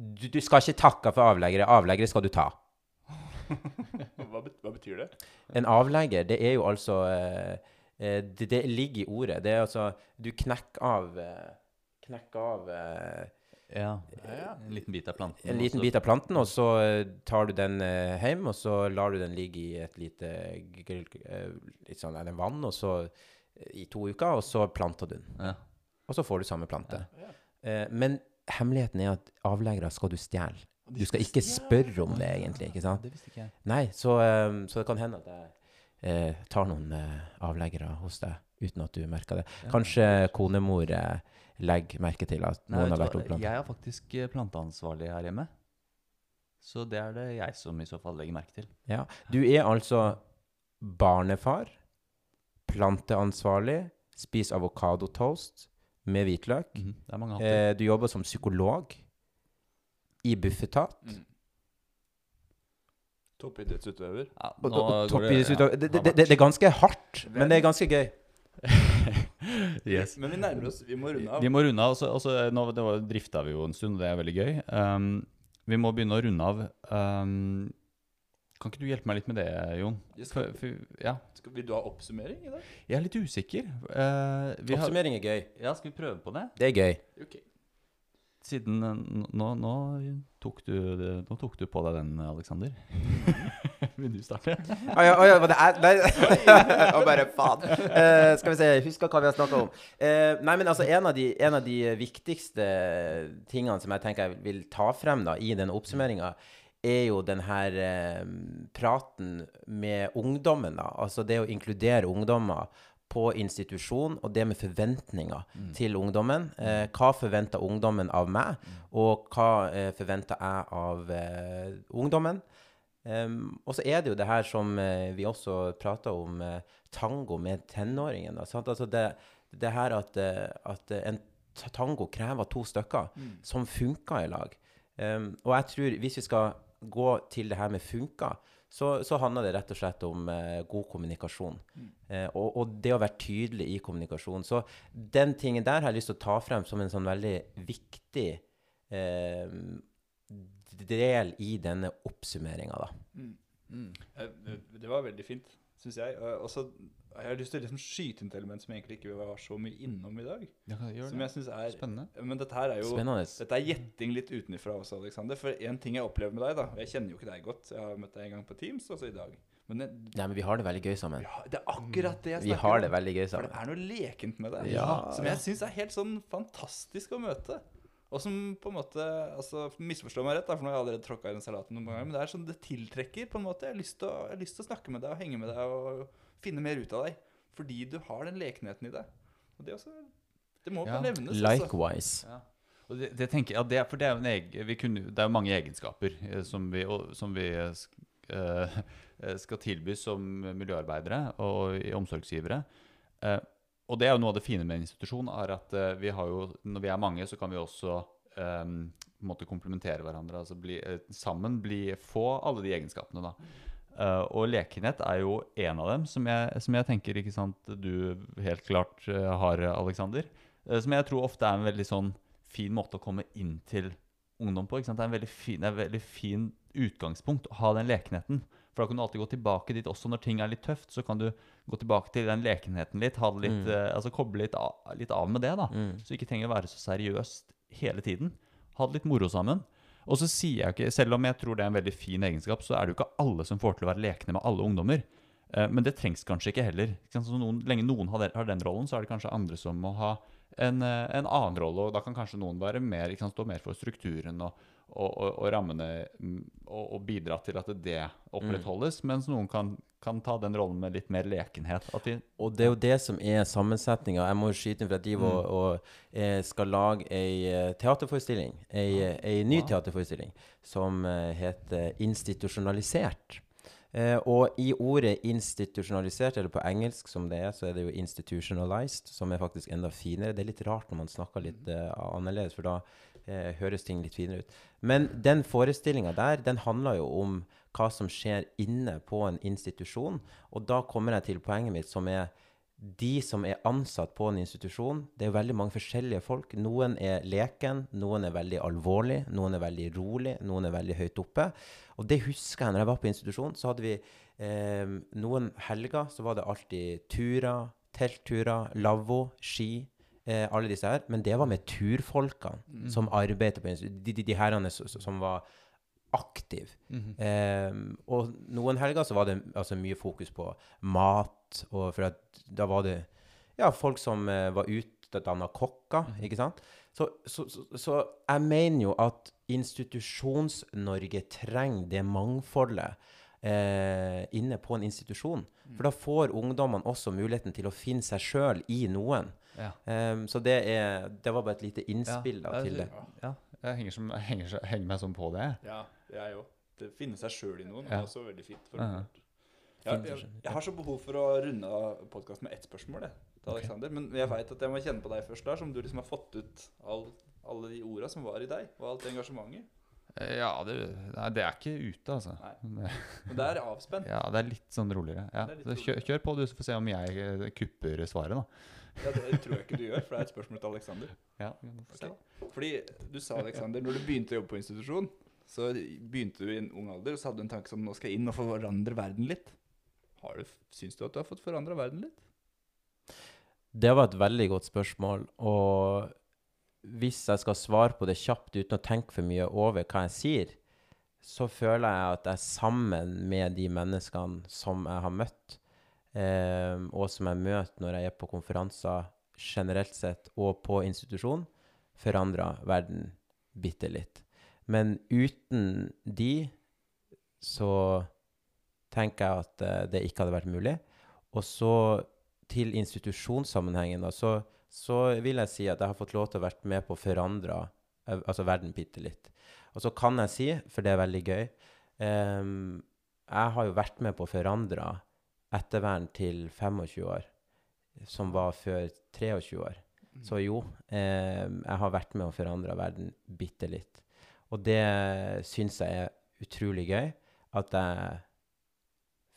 du, du skal ikke takke for avleggere. Avleggere skal du ta. Hva, bet, hva betyr det? En avlegger, det er jo altså eh, eh, det, det ligger i ordet. Det er altså Du knekker av eh, Knekker av eh, Ja, en liten bit av planten. en liten bit av planten, og så eh, tar du den eh, hjem, og så lar du den ligge i et lite eh, litt sånn eller vann, og så i to uker, og så planter du den. Ja. Og så får du samme plante. Ja. ja. men hemmeligheten er at avleggere skal du stjele. Du skal ikke spørre om det, egentlig. ikke sant? Det visste ikke jeg. Nei, så, så det kan hende at jeg eh, tar noen eh, avleggere hos deg uten at du merker det. Kanskje konemor eh, legger merke til at noen Nei, har vært oppplanta? Jeg er faktisk eh, planteansvarlig her hjemme. Så det er det jeg som i så fall legger merke til. Ja. Du er altså barnefar, planteansvarlig, spiser avokadotoast med hvitløk. Det er mange hatter. Eh, du jobber som psykolog i Bufetat. Mm. Toppidrettsutøver. Ja, nå og, og går toppidrettsutøver. ja, det, det, det, det er ganske hardt, men det er ganske gøy. yes. Men vi nærmer oss. Vi må runde av. Vi må runde av. Også, også, nå det var, drifta vi jo en stund, og det er veldig gøy. Um, vi må begynne å runde av. Um, kan ikke du hjelpe meg litt med det, Jon? Skal- For, for, ja, Skal, vil du ha oppsummering i dag? jeg er litt usikker. Uh, vi har, Oppsummering er gøy. ja, skal vi prøve på det? Det er gøy. Ok. Siden eh, nå, nå, tok du, nå tok du på deg den, Aleksander. Vil du starte? Å ja, å ja, det er Nei. Og bare faen. Uh, skal vi se, jeg husker hva vi har snakka om. Uh, nei, men altså, en av, de, en av de viktigste tingene som jeg tenker jeg vil ta frem da, i den oppsummeringa, er jo den her uh, praten med ungdommen. da. Altså det å inkludere ungdommer på institusjon, og det med forventninger til ungdommen. Eh, hva forventer ungdommen av meg, og hva eh, forventer jeg av eh, ungdommen? Um, og så er det jo det her som eh, vi også prater om, eh, tango med tenåringen. Altså det, det her at, eh, at en tango krever to stykker som funker i lag. Um, og jeg tror hvis vi skal gå til det her med funka, så, så handler det rett og slett om eh, god kommunikasjon. Eh, og, og det å være tydelig i kommunikasjon. Så den tingen der har jeg lyst til å ta frem som en sånn veldig viktig eh, del i denne oppsummeringa, da. Mm. Mm. det var veldig fint, syns jeg. Og så har jeg lyst til å liksom skyte inn et element som jeg egentlig ikke var så mye innom i dag. Som jeg synes er Spennende. Men dette her er jo Spennende. Dette er gjetting litt utenfra også, Alexander. For en ting jeg opplever med deg, da Jeg kjenner jo ikke deg godt. Jeg har møtt deg en gang på Teams, også i dag. Men det, Nei, men vi har det veldig gøy sammen. ja, det er akkurat det jeg Vi har det veldig gøy sammen. For det er noe lekent med det. Ja, som jeg syns er helt sånn fantastisk å møte. Og som på en måte altså Misforstå meg rett, da, for nå har jeg allerede tråkka i den salaten noen ganger. Men det er sånn det tiltrekker. på en måte Jeg har lyst til å, jeg har lyst til å snakke med deg og henge med deg og finne mer ut av deg. Fordi du har den lekenheten i deg. Og det også Det må Ja. nevnes. Likewise. altså. Likewise. Ja. Og det, det tenker jeg, ja, det, for det er jo en egen, vi kunne, det er jo mange egenskaper eh, som vi, og, som vi eh, eh, skal tilby som miljøarbeidere og omsorgsgivere. Eh, og det er jo noe av det fine med en institusjon, er at eh, vi har jo, når vi er mange, så kan vi også um, en måte komplementere hverandre. altså bli, eh, Sammen bli, få alle de egenskapene. da. Uh, og lekenhet er jo en av dem, som jeg, som jeg tenker ikke sant, du helt klart uh, har, Aleksander. Uh, som jeg tror ofte er en veldig sånn fin måte å komme inn til ungdom på. Ikke sant? Det er en veldig fin, er veldig fin utgangspunkt å ha den lekenheten. For da kan du alltid gå tilbake dit også når ting er litt tøft. Så kan du gå tilbake til den lekenheten litt, litt, Mm. uh, altså koble litt av, litt av med det. da. Mm. Så ikke trenger å være så seriøst hele tiden. Ha det litt moro sammen. Og så sier jeg ikke, selv om jeg tror det er en veldig fin egenskap, så er det jo ikke alle som får til å være lekne med alle ungdommer. Uh, Men det trengs kanskje ikke heller. Ikke noen, lenge noen har den, har den rollen, så er det kanskje andre som må ha en, eh, en annen rolle. Og da kan kanskje noen være mer, stå mer for strukturen og, og, og, og rammene mm, og, bidra til at det opprettholdes, mens noen kan, kan ta den rollen med litt mer lekenhet. Vi, Og det er jo det som er sammensetninga. Jeg må skyte inn for at de og, og eh, skal lage ei eh, teaterforestilling. Ei, ei ny ja. teaterforestilling som eh, heter 'Institusjonalisert'. Eh, og i ordet 'institusjonalisert', eller på engelsk som det er, så er det jo 'institutionalized', som er faktisk enda finere. Det er litt rart når man snakker litt eh, annerledes, for da eh, høres ting litt finere ut. Men den forestillinga der, den handler jo om hva som skjer inne på en institusjon. Og da kommer jeg til poenget mitt, som er de som er ansatt på en institusjon. Det er veldig mange forskjellige folk. Noen er leken, noen er veldig alvorlig, noen er veldig rolig, noen er veldig høyt oppe. Og det husker jeg når jeg var på institusjon. Så hadde vi eh, noen helger så var det alltid turer, teltturer, lavvo, ski. Eh, alle disse her. Men det var med turfolkene som arbeidet på institusjonen. De, de, de herrene som, som Mm -hmm. Eh, og noen helger så var det altså, mye fokus på mat, og for at da var det ja, folk som eh, var utdanna kokker, ikke sant? Så, så, så, så jeg mener jo at Institusjons-Norge trenger det mangfoldet eh, inne på en institusjon. For da får ungdommene også muligheten til å finne seg sjøl i noen. ja. Um, så det, er, det var bare et lite innspill da, til det. Ja, jeg henger, som, jeg henger, henger meg sånn på det. Ja, jeg òg. Det finner seg sjøl i noen. Er også veldig fint. For Ja. jeg, jeg, jeg har så behov for å runde av podkasten med ett spørsmål. Det, til Alexander. Men jeg veit at jeg må kjenne på deg først, Lars, om du liksom har fått ut all, alle de orda som var i deg, og alt engasjementet. Eh, Ja, det, nei, det er ikke ute, altså. Nei. Men det er avspent. Ja, det er litt sånn roligere. Ja. Litt Så kjør, kjør på, du, så får vi se om jeg eh, kupper svaret, da. Ja, det tror jeg ikke du gjør, for det er et spørsmål til Alexander. Ja, da. Fordi du sa, Alexander, når du begynte å jobbe på institusjon, så begynte du i en ung alder, og så hadde du en tanke som nå skal jeg inn og forandre verden litt. Har du, syns du at du har fått forandra verden litt? Det var et veldig godt spørsmål, og hvis jeg skal svare på det kjapt uten å tenke for mye over hva jeg sier, så føler jeg at jeg sammen med de menneskene som jeg har møtt, eh, og som jeg møter når jeg er på konferanser generelt sett, og på institusjon, forandrer verden bitte litt. Men uten de så tenker jeg at eh, det ikke hadde vært mulig. Og så til institusjonssammenhengen, da, så, så vil jeg si at jeg har fått lov til å være med på å forandre eh, altså verden bitte litt. Og så kan jeg si, for det er veldig gøy um, Jeg har jo vært med på å forandre ettervern til 25 år, som var før 23 år. Så jo, um, jeg har vært med å forandre verden bitte litt. Og det syns jeg er utrolig gøy. At jeg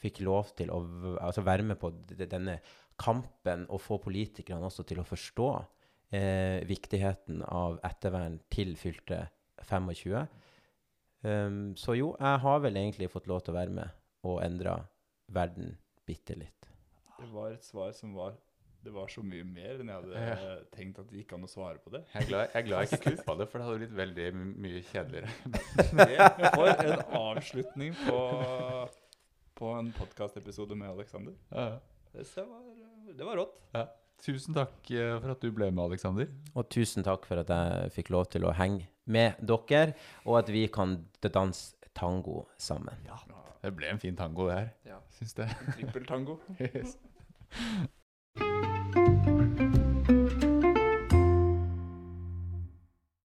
fikk lov til å altså være med på denne kampen og få politikerne også til å forstå eh, viktigheten av ettervern til fylte 25. Um, så jo, jeg har vel egentlig fått lov til å være med og endre verden bitte litt. Det var et svar som var Det var så mye mer enn jeg hadde Ja. tenkt at det gikk an å svare på det. Jeg er glad jeg, er glad jeg ikke kuppa det, for det hadde blitt veldig mye kjedeligere. Det For en avslutning på, på en podkastepisode med Aleksander. Ja. Det var, det var rått. Ja. Tusen takk eh, for at du ble med, Aleksander. Og tusen takk for at jeg fikk lov til å henge med dere, og at vi kan danse tango sammen. Det ble en fin tango, det her. Ja. Syns det. Trippeltango. Yes.